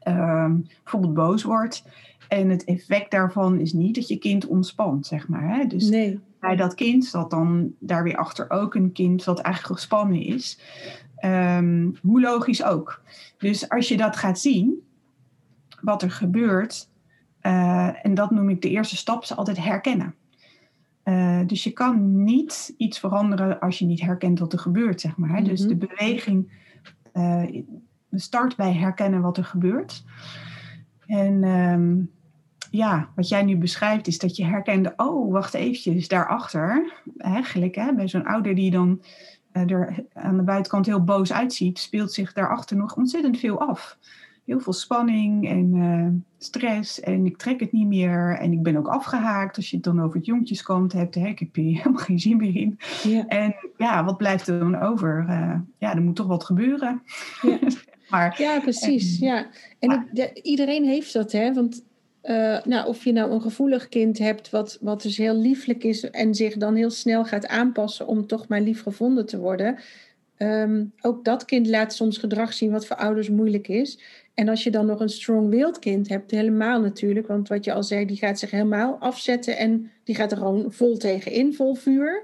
ehm, bijvoorbeeld boos wordt. En het effect daarvan is niet dat je kind ontspant, zeg maar. Hè? Dus nee. bij dat kind zat dan daar weer achter ook een kind wat eigenlijk gespannen is. Um, hoe logisch ook. Dus als je dat gaat zien, wat er gebeurt, uh, en dat noem ik de eerste stap, is altijd herkennen. Uh, dus je kan niet iets veranderen als je niet herkent wat er gebeurt, zeg maar. Hè? Dus mhm. de beweging uh, start bij herkennen wat er gebeurt. En um, ja, wat jij nu beschrijft is dat je herkende, oh, wacht eventjes, daarachter, eigenlijk hè, bij zo'n ouder die dan uh, er aan de buitenkant heel boos uitziet, speelt zich daarachter nog ontzettend veel af. Heel veel spanning en uh, stress en ik trek het niet meer en ik ben ook afgehaakt als je het dan over het jongtjeskant hebt. Hè, ik heb hier helemaal geen zin meer in. Ja. En ja, wat blijft er dan over? Uh, ja, er moet toch wat gebeuren. Ja, maar, ja precies. En, ja. en iedereen heeft dat, hè? Want uh, nou, of je nou een gevoelig kind hebt, wat, wat dus heel lieflijk is en zich dan heel snel gaat aanpassen om toch maar lief gevonden te worden. Um, ook dat kind laat soms gedrag zien wat voor ouders moeilijk is. En als je dan nog een strong-willed kind hebt, helemaal natuurlijk, want wat je al zei, die gaat zich helemaal afzetten en die gaat er gewoon vol tegenin, vol vuur.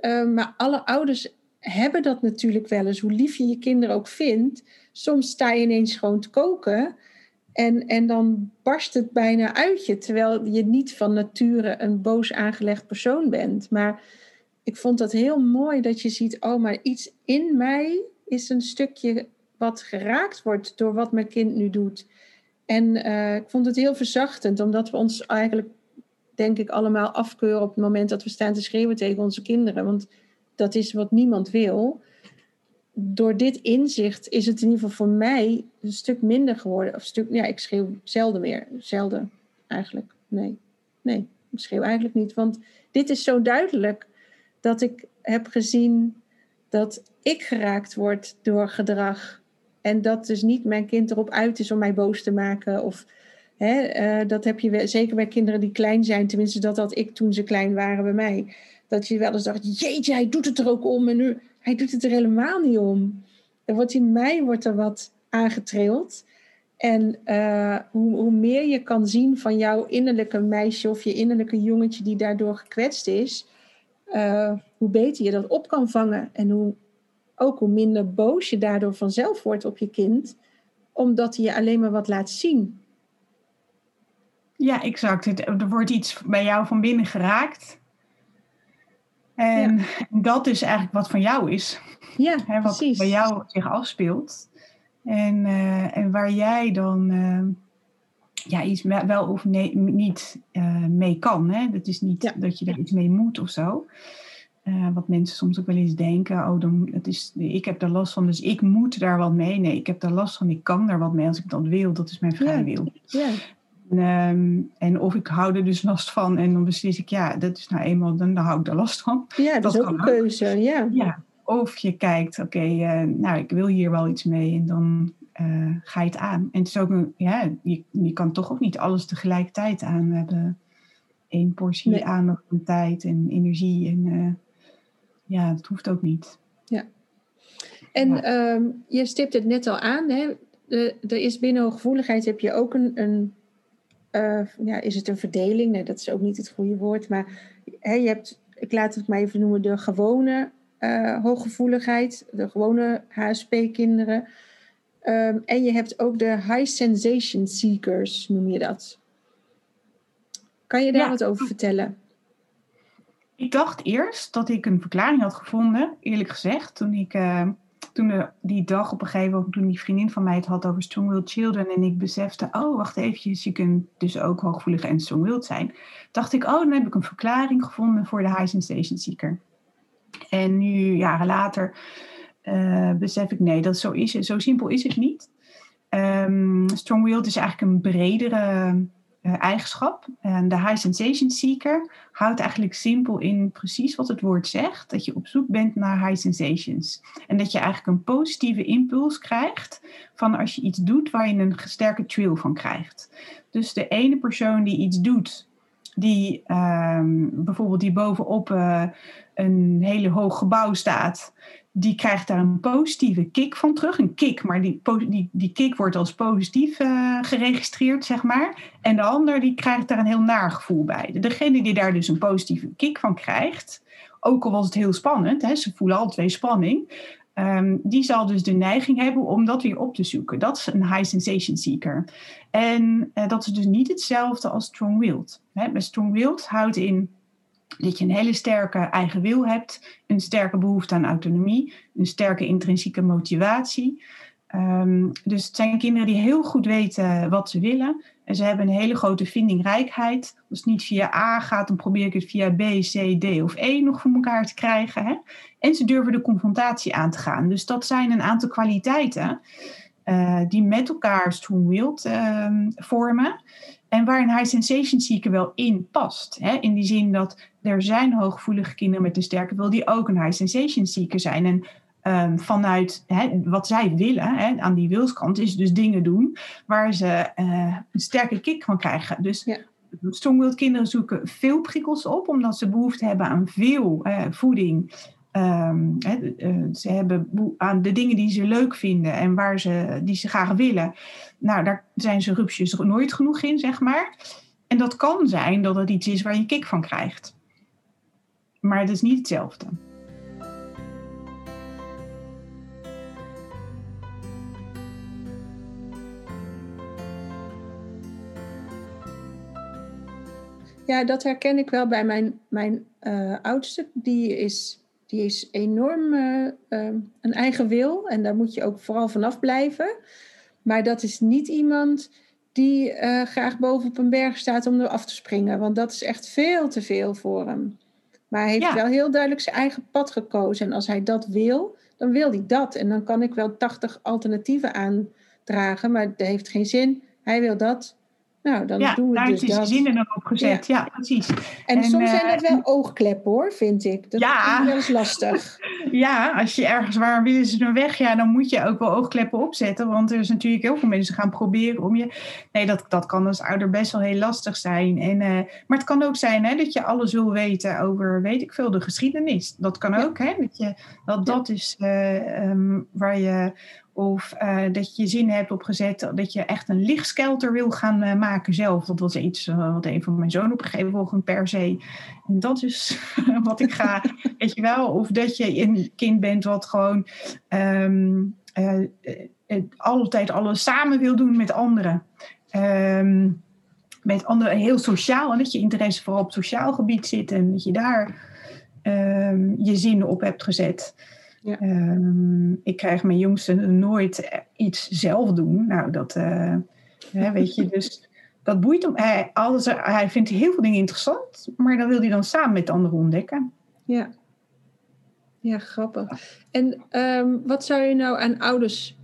Um, maar alle ouders hebben dat natuurlijk wel eens, hoe lief je je kinderen ook vindt. Soms sta je ineens gewoon te koken en, en dan barst het bijna uit je, terwijl je niet van nature een boos aangelegd persoon bent. Maar ik vond dat heel mooi dat je ziet, oh, maar iets in mij is een stukje wat geraakt wordt door wat mijn kind nu doet. En uh, ik vond het heel verzachtend, omdat we ons eigenlijk, denk ik, allemaal afkeuren op het moment dat we staan te schreeuwen tegen onze kinderen. Want dat is wat niemand wil door dit inzicht is het in ieder geval voor mij een stuk minder geworden. Of stuk, ja, ik schreeuw zelden meer. Zelden eigenlijk. Nee. Nee, ik schreeuw eigenlijk niet. Want dit is zo duidelijk dat ik heb gezien dat ik geraakt word door gedrag. En dat dus niet mijn kind erop uit is om mij boos te maken. Of hè, uh, dat heb je zeker bij kinderen die klein zijn. Tenminste, dat had ik toen ze klein waren bij mij. Dat je wel eens dacht, jeetje, hij doet het er ook om. En nu, hij doet het er helemaal niet om. Er wordt in mij wordt er wat aangetrild. En uh, hoe, hoe, meer je kan zien van jouw innerlijke meisje of je innerlijke jongetje die daardoor gekwetst is, uh, hoe beter je dat op kan vangen. En hoe, ook hoe minder boos je daardoor vanzelf wordt op je kind, omdat hij je alleen maar wat laat zien. Ja, exact. Er wordt iets bij jou van binnen geraakt. En dat is eigenlijk wat van jou is. Ja, Hè, wat precies. bij jou zich afspeelt. En, uh, en waar jij dan uh, ja, iets wel of nee, niet uh, mee kan. Hè? Dat is niet ja. dat je er iets mee moet of zo. wat mensen soms ook wel eens denken, oh, dan, het is, ik heb daar last van, dus ik moet daar wat mee. Nee, ik heb daar last van, ik kan daar wat mee als ik dat wil. Dat is mijn vrije wil. Um, en of ik hou er dus last van en dan beslis ik, ja, dat is nou eenmaal, dan, dan hou ik er last van. Ja, dat, dat is ook een keuze, ja. ja. Of je kijkt, oké, okay, uh, nou, ik wil hier wel iets mee en dan uh, ga je het aan. En het is ook een, ja, je, je kan toch ook niet alles tegelijkertijd aan. We hebben één portie nee. aandacht en tijd en energie en uh, ja, dat hoeft ook niet. Ja. En ja. Um, je stipt het net al aan, hè? De, er is binnen hooggevoeligheid heb je ook een, een uh, ja, is het een verdeling? Nee, dat is ook niet het goede woord. Maar hè, je hebt, ik laat het maar even noemen, de gewone uh, hooggevoeligheid, de gewone HSP-kinderen. Um, en je hebt ook de high sensation seekers, noem je dat. Kan je daar ja. wat over vertellen? Ik dacht eerst dat ik een verklaring had gevonden, eerlijk gezegd, toen ik uh, toen de, die dag op een gegeven moment, toen die vriendin van mij het had over strong-willed children en ik besefte, oh wacht eventjes, je kunt dus ook hooggevoelig en strong-willed zijn, dacht ik, oh dan heb ik een verklaring gevonden voor de high sensation seeker. En nu, jaren later, uh, besef ik, nee, dat zo, is, zo simpel is het niet. Um, strong-willed is eigenlijk een bredere eigenschap. En de high sensation seeker houdt eigenlijk simpel in precies wat het woord zegt. Dat je op zoek bent naar high sensations. En dat je eigenlijk een positieve impuls krijgt van als je iets doet waar je een sterke thrill van krijgt. Dus de ene persoon die iets doet, die um, bijvoorbeeld die bovenop uh, een hele hoog gebouw staat, die krijgt daar een positieve kick van terug. Een kick, maar die, die, die kick wordt als positief uh, geregistreerd, zeg maar. En de ander die krijgt daar een heel naar gevoel bij. Degene die daar dus een positieve kick van krijgt, ook al was het heel spannend, hè, ze voelen alle twee spanning, um, die zal dus de neiging hebben om dat weer op te zoeken. Dat is een high sensation seeker. En uh, dat is dus niet hetzelfde als strong-willed. Strong-willed houdt in dat je een hele sterke eigen wil hebt, een sterke behoefte aan autonomie, een sterke intrinsieke motivatie. Um, dus het zijn kinderen die heel goed weten wat ze willen. En ze hebben een hele grote vindingrijkheid. Als het niet via A gaat, dan probeer ik het via B, C, D of E nog voor elkaar te krijgen. Hè? En ze durven de confrontatie aan te gaan. Dus dat zijn een aantal kwaliteiten uh, die met elkaar strong-willed uh, vormen. En waar een high sensation seeker wel in past. Hè? In die zin dat er zijn hooggevoelige kinderen met een sterke wil die ook een high sensation seeker zijn. En um, vanuit hè, wat zij willen, hè, aan die wilskant, is dus dingen doen waar ze uh, een sterke kick van krijgen. Dus ja. strongwilled kinderen zoeken veel prikkels op, omdat ze behoefte hebben aan veel uh, voeding. Hè, uh, ze hebben aan de dingen die ze leuk vinden en waar ze, die ze graag willen. Nou, daar zijn ze rupsjes nooit genoeg in, zeg maar. En dat kan zijn dat het iets is waar je kick van krijgt. Maar het is niet hetzelfde. Ja, dat herken ik wel bij mijn, mijn uh, oudste. Die is, die is enorm uh, uh, een eigen wil. En daar moet je ook vooral vanaf blijven. Maar dat is niet iemand die graag boven op een berg staat om er af te springen. Want dat is echt veel te veel voor hem. Maar hij heeft wel heel duidelijk zijn eigen pad gekozen. En als hij dat wil, dan wil hij dat. En dan kan ik wel 80 alternatieven aandragen. Maar dat heeft geen zin. Hij wil dat. Nou, dan doen we daar dus is dat. zinnen dan op gezet. Ja, precies. En, soms zijn het wel oogkleppen hoor, vind ik. Dat ja. is wel eens lastig. ja, als je ergens waar willen ze dan weg, ja, dan moet je ook wel oogkleppen opzetten. Want er is natuurlijk heel veel mensen gaan proberen om je. Nee, dat, dat kan als ouder best wel heel lastig zijn. En, uh, maar het kan ook zijn hè, dat je alles wil weten over, weet ik veel, de geschiedenis. Dat kan ook, hè? Dat, je, dat, dat is uh, um, waar je of uh, dat je zin hebt opgezet dat je echt een lichtskelter wil gaan uh, maken zelf. Dat was iets uh, wat een van mijn zoon opgegeven volgens per se. En dat is wat ik ga, weet je wel. Of dat je een kind bent wat gewoon um, altijd alles samen wil doen met anderen. Um, met anderen heel sociaal. En dat je interesse vooral op sociaal gebied zit. En dat je daar um, je zin op hebt gezet. Ja. Um, ik krijg mijn jongste nooit iets zelf doen. Nou, dat uh, hè, weet je, dus dat boeit hem. Hij, alles, hij vindt heel veel dingen interessant, maar dan wil hij dan samen met anderen ontdekken. Ja, ja grappig. En um, wat zou je nou aan ouders,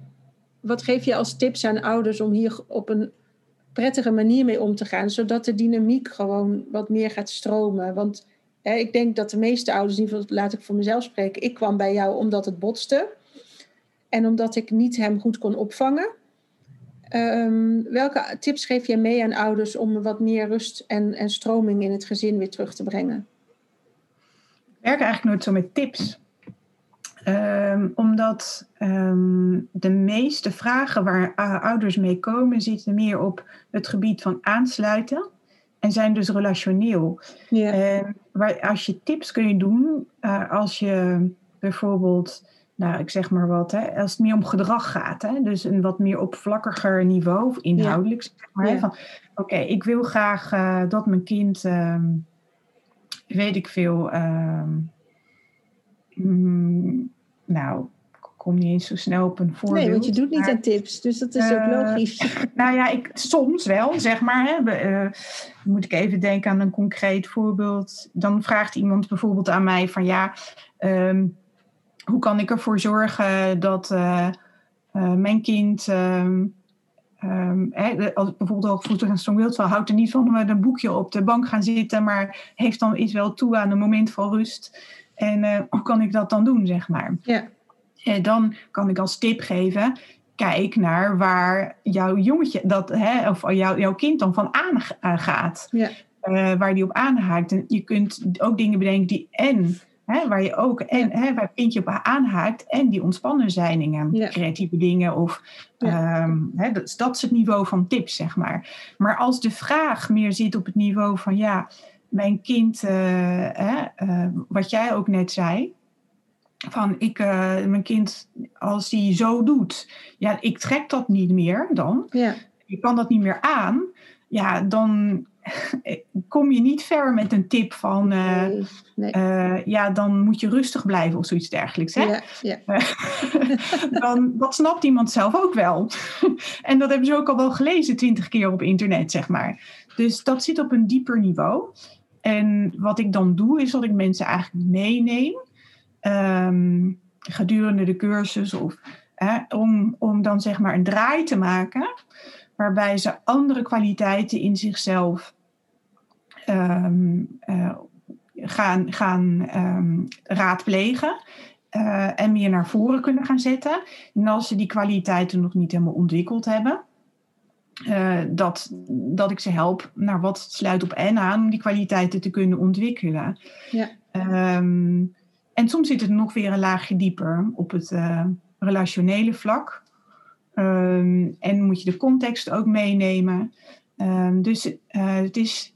wat geef je als tips aan ouders om hier op een prettige manier mee om te gaan, zodat de dynamiek gewoon wat meer gaat stromen? Want ik denk dat de meeste ouders, in ieder geval laat ik voor mezelf spreken, ik kwam bij jou omdat het botste. En omdat ik niet hem goed kon opvangen. Um, welke tips geef jij mee aan ouders om wat meer rust en, en stroming in het gezin weer terug te brengen? Ik werk eigenlijk nooit zo met tips. Um, omdat um, de meeste vragen waar ouders mee komen, zitten meer op het gebied van aansluiten en zijn dus relationeel. Ja. Als je tips kun je doen, uh, als je bijvoorbeeld, nou ik zeg maar wat, hè, als het meer om gedrag gaat, hè, dus een wat meer oppervlakkiger niveau, of inhoudelijk ja. zeg maar. Ja. Van oké, okay, ik wil graag uh, dat mijn kind, uh, weet ik veel, mm, nou kom niet eens zo snel op een voorbeeld. Nee, want je doet niet maar, aan tips, dus dat is uh, ook logisch. Nou ja, ik, soms wel, zeg maar. Hè, uh, moet ik even denken aan een concreet voorbeeld. Dan vraagt iemand bijvoorbeeld aan mij van ja, um, hoe kan ik ervoor zorgen dat uh, mijn kind... Um, Um, als bijvoorbeeld voedsel en strong wild houdt er niet van met een boekje op de bank gaan zitten, maar heeft dan iets wel toe aan een moment van rust. En uh, hoe kan ik dat dan doen, zeg maar? Ja. En dan kan ik als tip geven, kijk naar waar jouw jongetje, dat, hè, of jou, jouw kind dan van aangaat. Ja. Uh, waar die op aanhaakt. En je kunt ook dingen bedenken die en, hè, waar je ook en, hè, waar het kindje op aanhaakt en die ontspannen zijn dingen, ja. creatieve dingen. Of, ja. um, hè, dat, dat is het niveau van tips, zeg maar. Maar als de vraag meer zit op het niveau van ja, mijn kind, uh, uh, wat jij ook net zei, van ik, uh, mijn kind, als die zo doet, ja, ik trek dat niet meer dan. Ja. Ik kan dat niet meer aan. Ja, dan kom je niet ver met een tip van, uh, nee, nee. Uh, ja, dan moet je rustig blijven of zoiets dergelijks. Hè? Ja, ja. dan, dat snapt iemand zelf ook wel. en dat hebben ze ook al wel gelezen twintig keer op internet, zeg maar. Dus dat zit op een dieper niveau. En wat ik dan doe, is dat ik mensen eigenlijk meeneem um, gedurende de cursus of hè, om, om dan zeg maar een draai te maken waarbij ze andere kwaliteiten in zichzelf um, uh, gaan, gaan um, raadplegen uh, en meer naar voren kunnen gaan zetten. En als ze die kwaliteiten nog niet helemaal ontwikkeld hebben, uh, dat, dat ik ze help naar wat sluit op en aan om die kwaliteiten te kunnen ontwikkelen. Ja. Um, en soms zit het nog weer een laagje dieper op het uh, relationele vlak. Um, en moet je de context ook meenemen. Um, dus uh, het is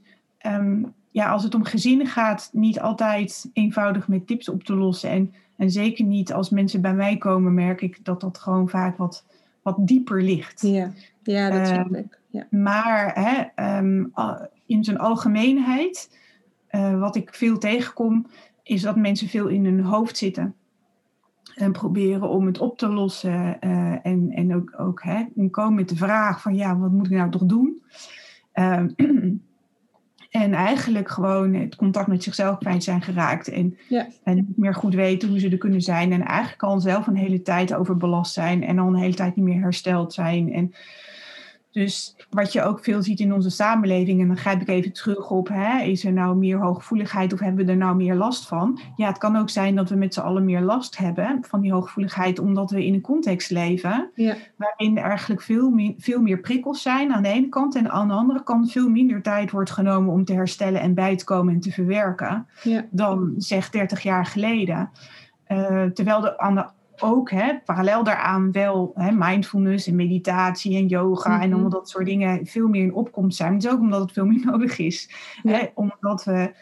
ja, als het om gezinnen gaat, niet altijd eenvoudig met tips op te lossen. En, en zeker niet als mensen bij mij komen, merk ik dat dat gewoon vaak wat, wat dieper ligt. Ja, ja dat snap uh, ik. Ja. Maar hè, in zijn algemeenheid, uh, wat ik veel tegenkom, is dat mensen veel in hun hoofd zitten. En proberen om het op te lossen. Uh, en, en ook, ook hè, komen met de vraag van ja, wat moet ik nou toch doen? Ehm, En eigenlijk gewoon het contact met zichzelf kwijt zijn geraakt. En, ja. en niet meer goed weten hoe ze er kunnen zijn. En eigenlijk al zelf een hele tijd overbelast zijn. En al een hele tijd niet meer hersteld zijn. En dus wat je ook veel ziet in onze samenleving, en dan grijp ik even terug op, hè, is er nou meer hooggevoeligheid of hebben we er nou meer last van? Ja, het kan ook zijn dat we met z'n allen meer last hebben van die hooggevoeligheid, omdat we in een context leven ja. waarin er eigenlijk veel meer, veel meer prikkels zijn aan de ene kant en aan de andere kant veel minder tijd wordt genomen om te herstellen en bij te komen en te verwerken ja. dan zeg 30 jaar geleden. Uh, terwijl er aan de ook hè, parallel daaraan wel hè, mindfulness en meditatie en yoga en mhm. allemaal dat soort dingen veel meer in opkomst zijn. Het is ook omdat het veel meer nodig is. Hè, omdat we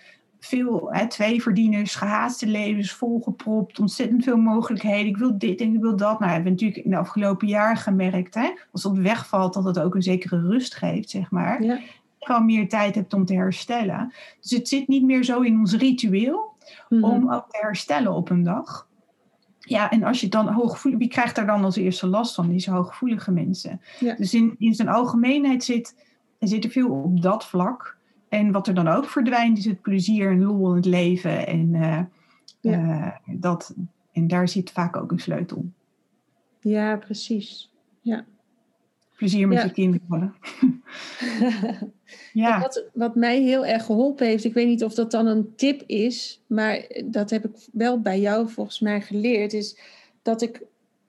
veel hè, twee verdieners, gehaaste levens, volgepropt, ontzettend veel mogelijkheden. Ik wil dit en ik wil dat. Nou, hebben we natuurlijk in de afgelopen jaren gemerkt, hè, als dat wegvalt, dat het ook een zekere rust geeft, zeg maar. Ja. Gewoon meer tijd hebt om te herstellen. Dus het zit niet meer zo in ons ritueel mhm. om ook te herstellen op een dag. Ja, en als je dan hooggevoelig, wie krijgt daar dan als eerste last van? Deze hooggevoelige mensen. Dus in, in zijn algemeenheid zit, zit er veel op dat vlak. En wat er dan ook verdwijnt, is het plezier en lol in het leven. En, uh, ja. uh, dat, en daar zit vaak ook een sleutel. Ja, precies. Ja. Plezier met je kinderen. Ja. Wat, wat mij heel erg geholpen heeft, ik weet niet of dat dan een tip is, maar dat heb ik wel bij jou volgens mij geleerd, is dat ik,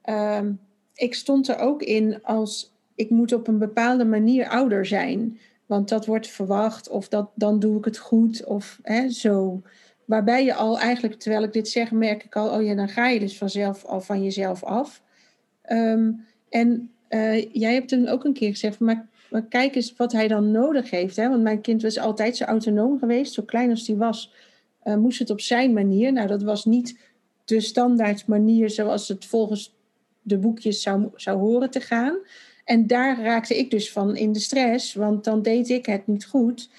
um, ik stond er ook in als ik moet op een bepaalde manier ouder zijn. Want dat wordt verwacht, of dat, dan doe ik het goed, of hè, zo. Waarbij je al eigenlijk, terwijl ik dit zeg, merk ik al, oh ja, dan ga je dus vanzelf al van jezelf af. Um, en uh, jij hebt hem ook een keer gezegd, maar maar kijk eens wat hij dan nodig heeft. Hè? Want mijn kind was altijd zo autonoom geweest. Zo klein als hij was, uh, moest het op zijn manier. Nou, dat was niet de standaard manier zoals het volgens de boekjes zou, zou horen te gaan. En daar raakte ik dus van in de stress, want dan deed ik het niet goed.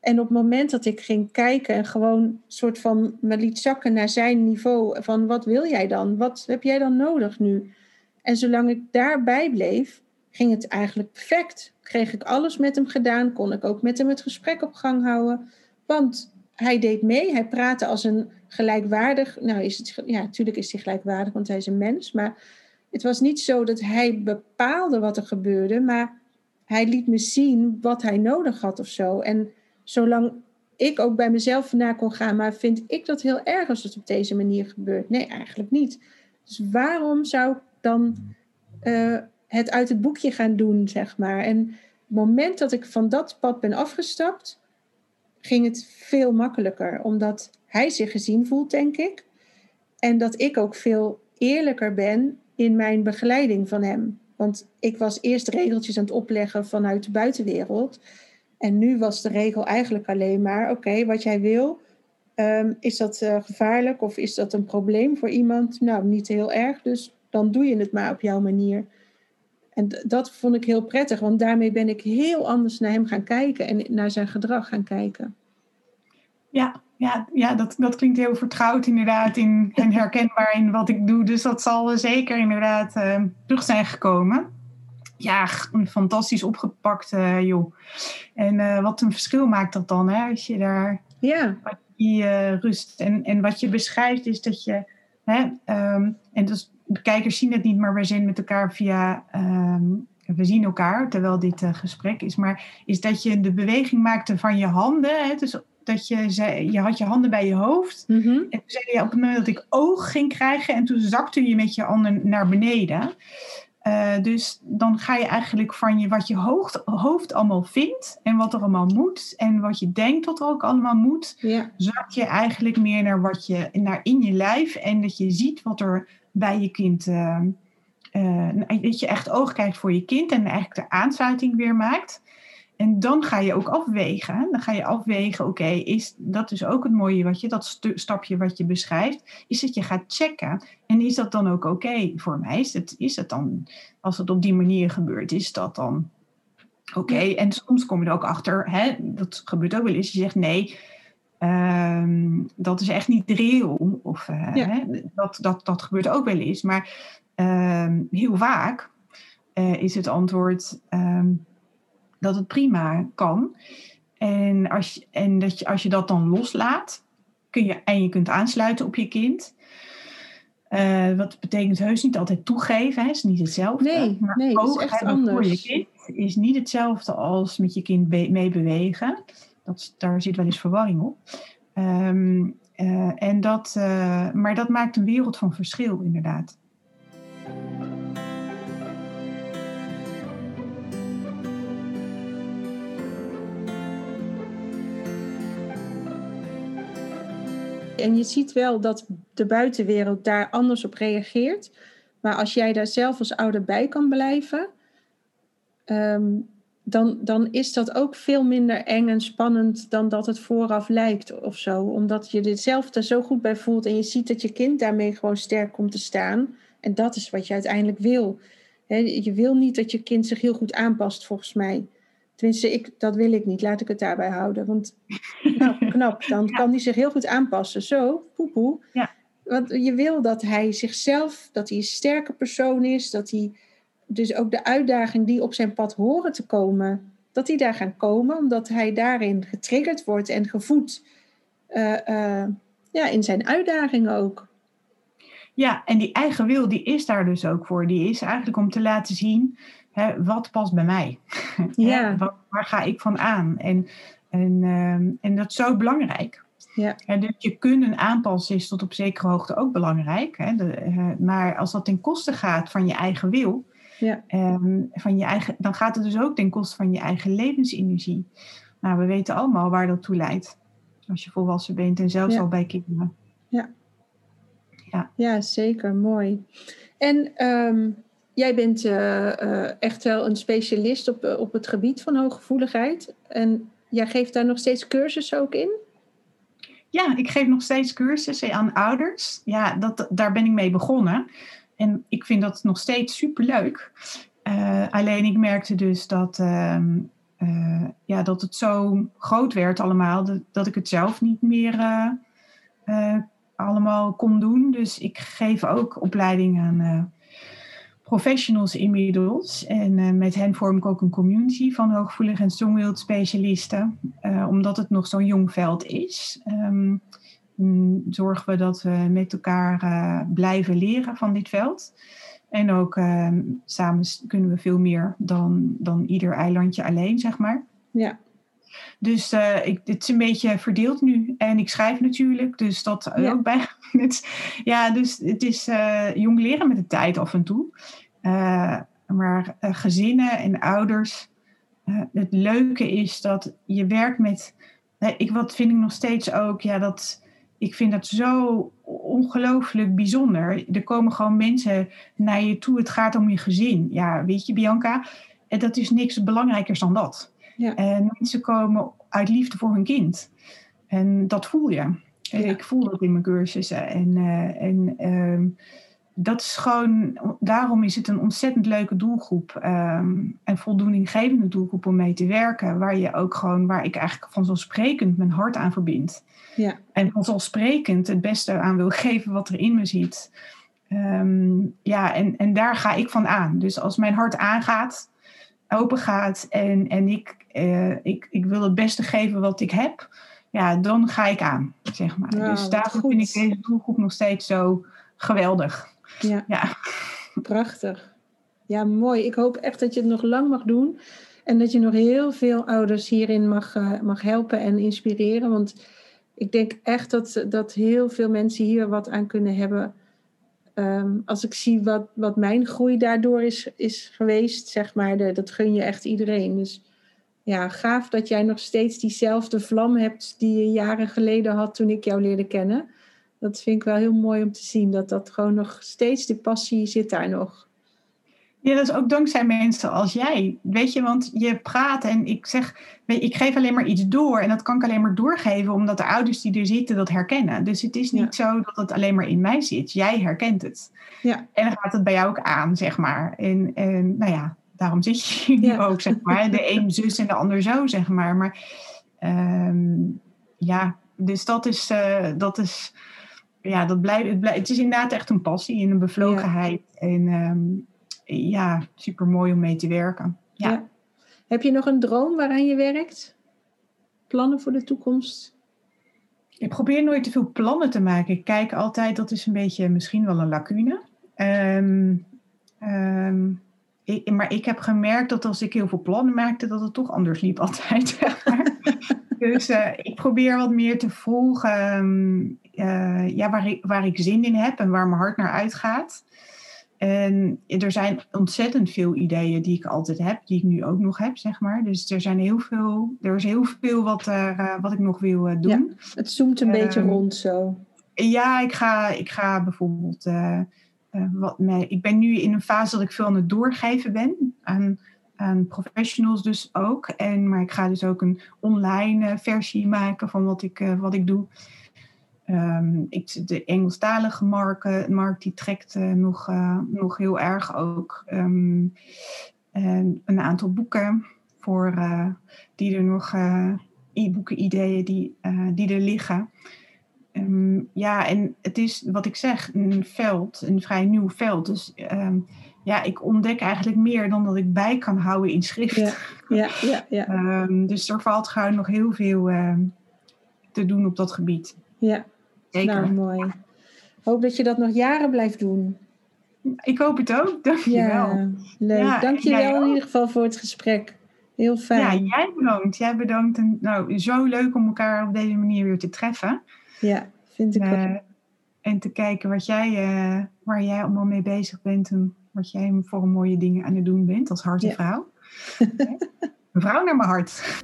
En op het moment dat ik ging kijken en gewoon soort van me liet zakken naar zijn niveau van wat wil jij dan? Wat heb jij dan nodig nu? En zolang ik daarbij bleef, ging het eigenlijk perfect. Kreeg ik alles met hem gedaan, kon ik ook met hem het gesprek op gang houden. Want hij deed mee, hij praatte als een gelijkwaardig. Nou, is het, ja, natuurlijk is hij gelijkwaardig, want hij is een mens. Maar het was niet zo dat hij bepaalde wat er gebeurde, maar hij liet me zien wat hij nodig had of zo. En zolang ik ook bij mezelf vandaan kon gaan, maar vind ik dat heel erg als het op deze manier gebeurt? Nee, eigenlijk niet. Dus waarom zou ik dan uh, het uit het boekje gaan doen, zeg maar. En het moment dat ik van dat pad ben afgestapt, ging het veel makkelijker. Omdat hij zich gezien voelt, denk ik. En dat ik ook veel eerlijker ben in mijn begeleiding van hem. Want ik was eerst regeltjes aan het opleggen vanuit de buitenwereld. En nu was de regel eigenlijk alleen maar: oké, wat jij wil, um, is dat uh, gevaarlijk of is dat een probleem voor iemand? Nou, niet heel erg, dus dan doe je het maar op jouw manier. En dat vond ik heel prettig, want daarmee ben ik heel anders naar hem gaan kijken en naar zijn gedrag gaan kijken. Ja, ja, ja dat, dat klinkt heel vertrouwd inderdaad in, en herkenbaar in wat ik doe. Dus dat zal zeker inderdaad uh, terug zijn gekomen. Ja, fantastisch opgepakt, uh, joh. En uh, wat een verschil maakt dat dan, hè, als je daar ja. die rust. En, en wat je beschrijft is dat je, hè, um, en dat de kijkers zien het niet, maar we zijn met elkaar via. Ehm, we zien elkaar terwijl dit uh, gesprek is. Maar is dat je de beweging maakte van je handen. Hè, dus dat je zei, je had je handen bij je hoofd. Mhm. En toen zei je op het moment dat ik oog ging krijgen en toen zakte je met je handen naar beneden. Eh, dus dan ga je eigenlijk van je, wat je hoofd, hoofd allemaal vindt en wat er allemaal moet en wat je denkt dat er ook allemaal moet, Ja. zak je eigenlijk meer naar wat je naar in je lijf en dat je ziet wat er bij je kind. eh, eh, dat je echt oog kijkt voor je kind en eigenlijk de aansluiting weer maakt. En dan ga je ook afwegen. Dan ga je afwegen, oké, is dat is ook het mooie wat je, dat stu- stapje wat je beschrijft, is dat je gaat checken. En is dat dan ook oké voor mij? Is het, is het dan, als het op die manier gebeurt, is dat dan oké? En soms kom je er ook achter, hè, dat gebeurt ook wel eens, je zegt nee, ehm, dat is echt niet reëel. Of Ja. hè, dat, dat, dat gebeurt ook wel eens. Maar ehm, heel vaak eh, is het antwoord ehm, dat het prima kan. En, als je, en dat je, als je dat dan loslaat, kun je, en je kunt aansluiten op je kind. Eh, wat betekent heus niet altijd toegeven, hè, is niet hetzelfde. Nee, maar nee, dat is echt hebben voor je anders. kind is niet hetzelfde als met je kind be- meebewegen. Daar zit wel eens verwarring op. Ehm, eh, en dat, eh, maar dat maakt een wereld van verschil, inderdaad. En je ziet wel dat de buitenwereld daar anders op reageert. Maar als jij daar zelf als ouder bij kan blijven, ehm, dan, dan is dat ook veel minder eng en spannend dan dat het vooraf lijkt of zo. Omdat je er zelf er zo goed bij voelt en je ziet dat je kind daarmee gewoon sterk komt te staan. En dat is wat je uiteindelijk wil. Je wil niet dat je kind zich heel goed aanpast, volgens mij. Tenminste, ik, dat wil ik niet. Laat ik het daarbij houden. Want knap, knap. Dan Ja. kan hij zich heel goed aanpassen. Zo, poepoe. Ja. Want je wil dat hij zichzelf, dat hij een sterke persoon is. Dat hij dus ook de uitdaging die op zijn pad horen te komen, dat die daar gaan komen. Omdat hij daarin getriggerd wordt en gevoed. eh, eh, ja, in zijn uitdagingen ook. Ja, en die eigen wil, die is daar dus ook voor. Die is eigenlijk om te laten zien, hè, wat past bij mij? Ja. Hè, wat, waar ga ik van aan? En, en, ehm, en dat is zo belangrijk. Ja. Hè, dus je kunnen aanpassen is tot op zekere hoogte ook belangrijk. Hè, de, eh, maar als dat ten koste gaat van je eigen wil, Ja. ehm, van je eigen, dan gaat het dus ook ten koste van je eigen levensenergie. Nou, we weten allemaal waar dat toe leidt. Als je volwassen bent en zelfs Ja. al bij kinderen. Ja, zeker. Mooi. En ehm, jij bent eh, eh, echt wel een specialist op, eh, op het gebied van hooggevoeligheid. En jij geeft daar nog steeds cursussen ook in? Ja, ik geef nog steeds cursussen aan ouders. Ja, dat, daar ben ik mee begonnen. En ik vind dat nog steeds superleuk. Eh alleen ik merkte dus dat, ehm, eh, ja, dat het zo groot werd allemaal, dat, dat ik het zelf niet meer eh, allemaal kon doen. Dus ik geef ook opleiding aan professionals inmiddels. En met hen vorm ik ook een community van hooggevoelig en strongwilled specialisten. Omdat het nog zo'n jong veld is, ehm, mm, zorgen we dat we met elkaar eh, blijven leren van dit veld. En ook ehm, samen kunnen we veel meer dan, dan ieder eilandje alleen, zeg maar. Ja. Dus eh, ik, het is een beetje verdeeld nu. En ik schrijf natuurlijk, dus dat Ja. ook bij. Het- ja, dus het is eh, jong leren met de tijd af en toe. Eh, maar eh, gezinnen en ouders. eh, het leuke is dat je werkt met. eh, ik, wat vind ik nog steeds ook, ja, dat. Ik vind dat zo ongelooflijk bijzonder. Er komen gewoon mensen naar je toe. Het gaat om je gezin. Ja, weet je, Bianca, dat is niks belangrijkers dan dat. Ja. En mensen komen uit liefde voor hun kind. En dat voel je. Ja. Ik voel dat in mijn cursussen. En, eh, en ehm, dat is gewoon, daarom is het een ontzettend leuke doelgroep. ehm, en voldoeninggevende doelgroep om mee te werken. Waar je ook gewoon, waar ik eigenlijk vanzelfsprekend mijn hart aan verbind. Ja. En vanzelfsprekend het beste aan wil geven wat er in me zit. Ehm, ja, en, en daar ga ik van aan. Dus als mijn hart aangaat, open gaat en, en ik, eh, ik, ik wil het beste geven wat ik heb, ja, dan ga ik aan, zeg maar. Dus daarom vind ik deze doelgroep nog steeds zo geweldig. Ja. Ja. Prachtig. Ja, mooi. Ik hoop echt dat je het nog lang mag doen. En dat je nog heel veel ouders hierin mag, uh, mag helpen en inspireren. Want ik denk echt dat, dat heel veel mensen hier wat aan kunnen hebben. Ehm, als ik zie wat, wat mijn groei daardoor is, is geweest, zeg maar, de, dat gun je echt iedereen. Dus ja, gaaf dat jij nog steeds diezelfde vlam hebt die je jaren geleden had toen ik jou leerde kennen. Dat vind ik wel heel mooi om te zien, dat dat gewoon nog steeds, de passie zit daar nog. Ja, dat is ook dankzij mensen als jij. Weet je, want je praat en ik zeg, weet, ik geef alleen maar iets door. En dat kan ik alleen maar doorgeven omdat de ouders die er zitten dat herkennen. Dus het is niet zo dat het alleen maar in mij zit. Jij herkent het. Ja. En dan gaat het bij jou ook aan, zeg maar. En, en nou ja, daarom zit je nu ook, zeg maar. De een zus en de ander zo, zeg maar. Maar um, ja, dus dat is, uh, dat is, ja, dat blijft, het, blijft, het is inderdaad echt een passie en een bevlogenheid. En um, ja, super mooi om mee te werken. Ja. Heb je nog een droom waaraan je werkt? Plannen voor de toekomst? Ik probeer nooit te veel plannen te maken. Ik kijk altijd, dat is een beetje misschien wel een lacune. Um, um, ik, maar ik heb gemerkt dat als ik heel veel plannen maakte, dat het toch anders liep altijd. Dus uh, ik probeer wat meer te volgen uh, ja, waar, ik, waar ik zin in heb en waar mijn hart naar uitgaat. En er zijn ontzettend veel ideeën die ik altijd heb, die ik nu ook nog heb, zeg maar. Dus er, zijn heel veel, er is heel veel wat, er, uh, wat ik nog wil uh, doen. Ja, het zoomt een beetje ehm, rond zo. Ja, ik ga, ik ga bijvoorbeeld. Wat mee, ik ben nu in een fase dat ik veel aan het doorgeven ben. Aan, aan professionals dus ook. En, maar ik ga dus ook een online versie maken van wat ik, wat ik doe. Um, ik, de Engelstalige markt, markt die trekt uh, nog, nog heel erg ook. En een aantal boeken voor, die er nog, e-boeken, ideeën die, die er liggen. Ja, en het is wat ik zeg, een veld, een vrij nieuw veld. Dus ja, ik ontdek eigenlijk meer dan dat ik bij kan houden in schrift. Ja, ja, ja. ja. dus er valt gewoon nog heel veel te doen op dat gebied. Ja, Zeker. Nou, mooi. Hoop dat je dat nog jaren blijft doen. Ik hoop het ook. Dankjewel. Ja, leuk. Ja, Dankjewel in ieder geval voor het gesprek. Heel fijn. Ja, jij bedankt. Jij bedankt. En, nou, zo leuk om elkaar op deze manier weer te treffen. Ja, vind ik uh, ook. En te kijken wat jij, uh, waar jij allemaal mee bezig bent en wat jij voor mooie dingen aan het doen bent als hartenvrouw. Ja. Een vrouw naar mijn hart.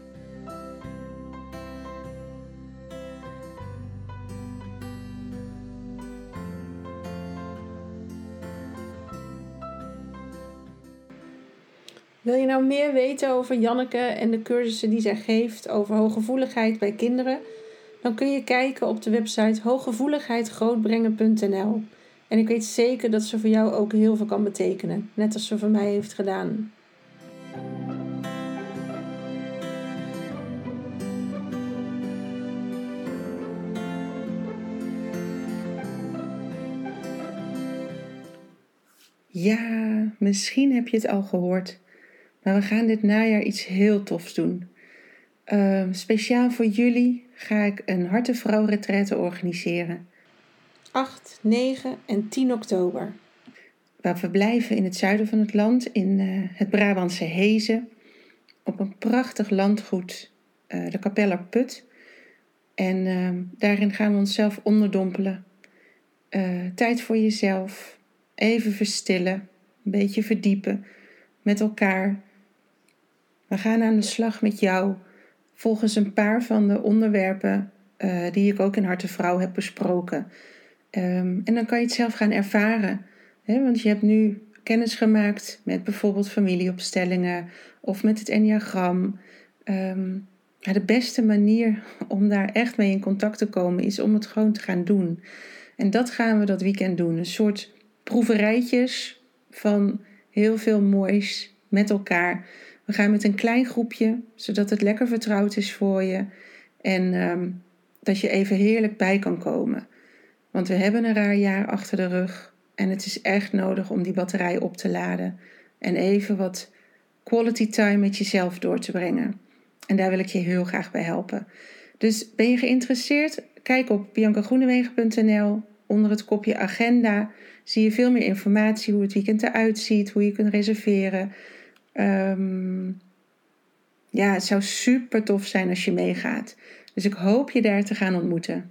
Wil je nou meer weten over Janneke en de cursussen die zij geeft over hooggevoeligheid bij kinderen? Dan kun je kijken op de website hooggevoeligheidgrootbrengen.nl. En ik weet zeker dat ze voor jou ook heel veel kan betekenen, net als ze voor mij heeft gedaan. Ja, misschien heb je het al gehoord. Maar we gaan dit najaar iets heel tofs doen. Uh, speciaal voor jullie ga ik een Hartenvrouw organiseren. 8, 9 en 10 oktober. We verblijven in het zuiden van het land, in uh, het Brabantse Hezen, op een prachtig landgoed, uh, de Kapeller Put. En ehm, daarin gaan we onszelf onderdompelen. Eh, tijd voor jezelf, even verstillen, een beetje verdiepen met elkaar we gaan aan de slag met jou volgens een paar van de onderwerpen die ik ook in Harte Vrouw heb besproken. Um, en dan kan je het zelf gaan ervaren. Hè? Want je hebt nu kennis gemaakt met bijvoorbeeld familieopstellingen of met het enneagram. Ja, de beste manier om daar echt mee in contact te komen is om het gewoon te gaan doen. En dat gaan we dat weekend doen. Een soort proeverijtjes van heel veel moois met elkaar. We gaan met een klein groepje, zodat het lekker vertrouwd is voor je. En ehm, dat je even heerlijk bij kan komen. Want we hebben een raar jaar achter de rug. En het is echt nodig om die batterij op te laden. En even wat quality time met jezelf door te brengen. En daar wil ik je heel graag bij helpen. Dus ben je geïnteresseerd? Kijk op biancagroenewegen.nl. Onder het kopje agenda zie je veel meer informatie hoe het weekend eruit ziet, hoe je kunt reserveren. Um, Ja, het zou super tof zijn als je meegaat. Dus ik hoop je daar te gaan ontmoeten.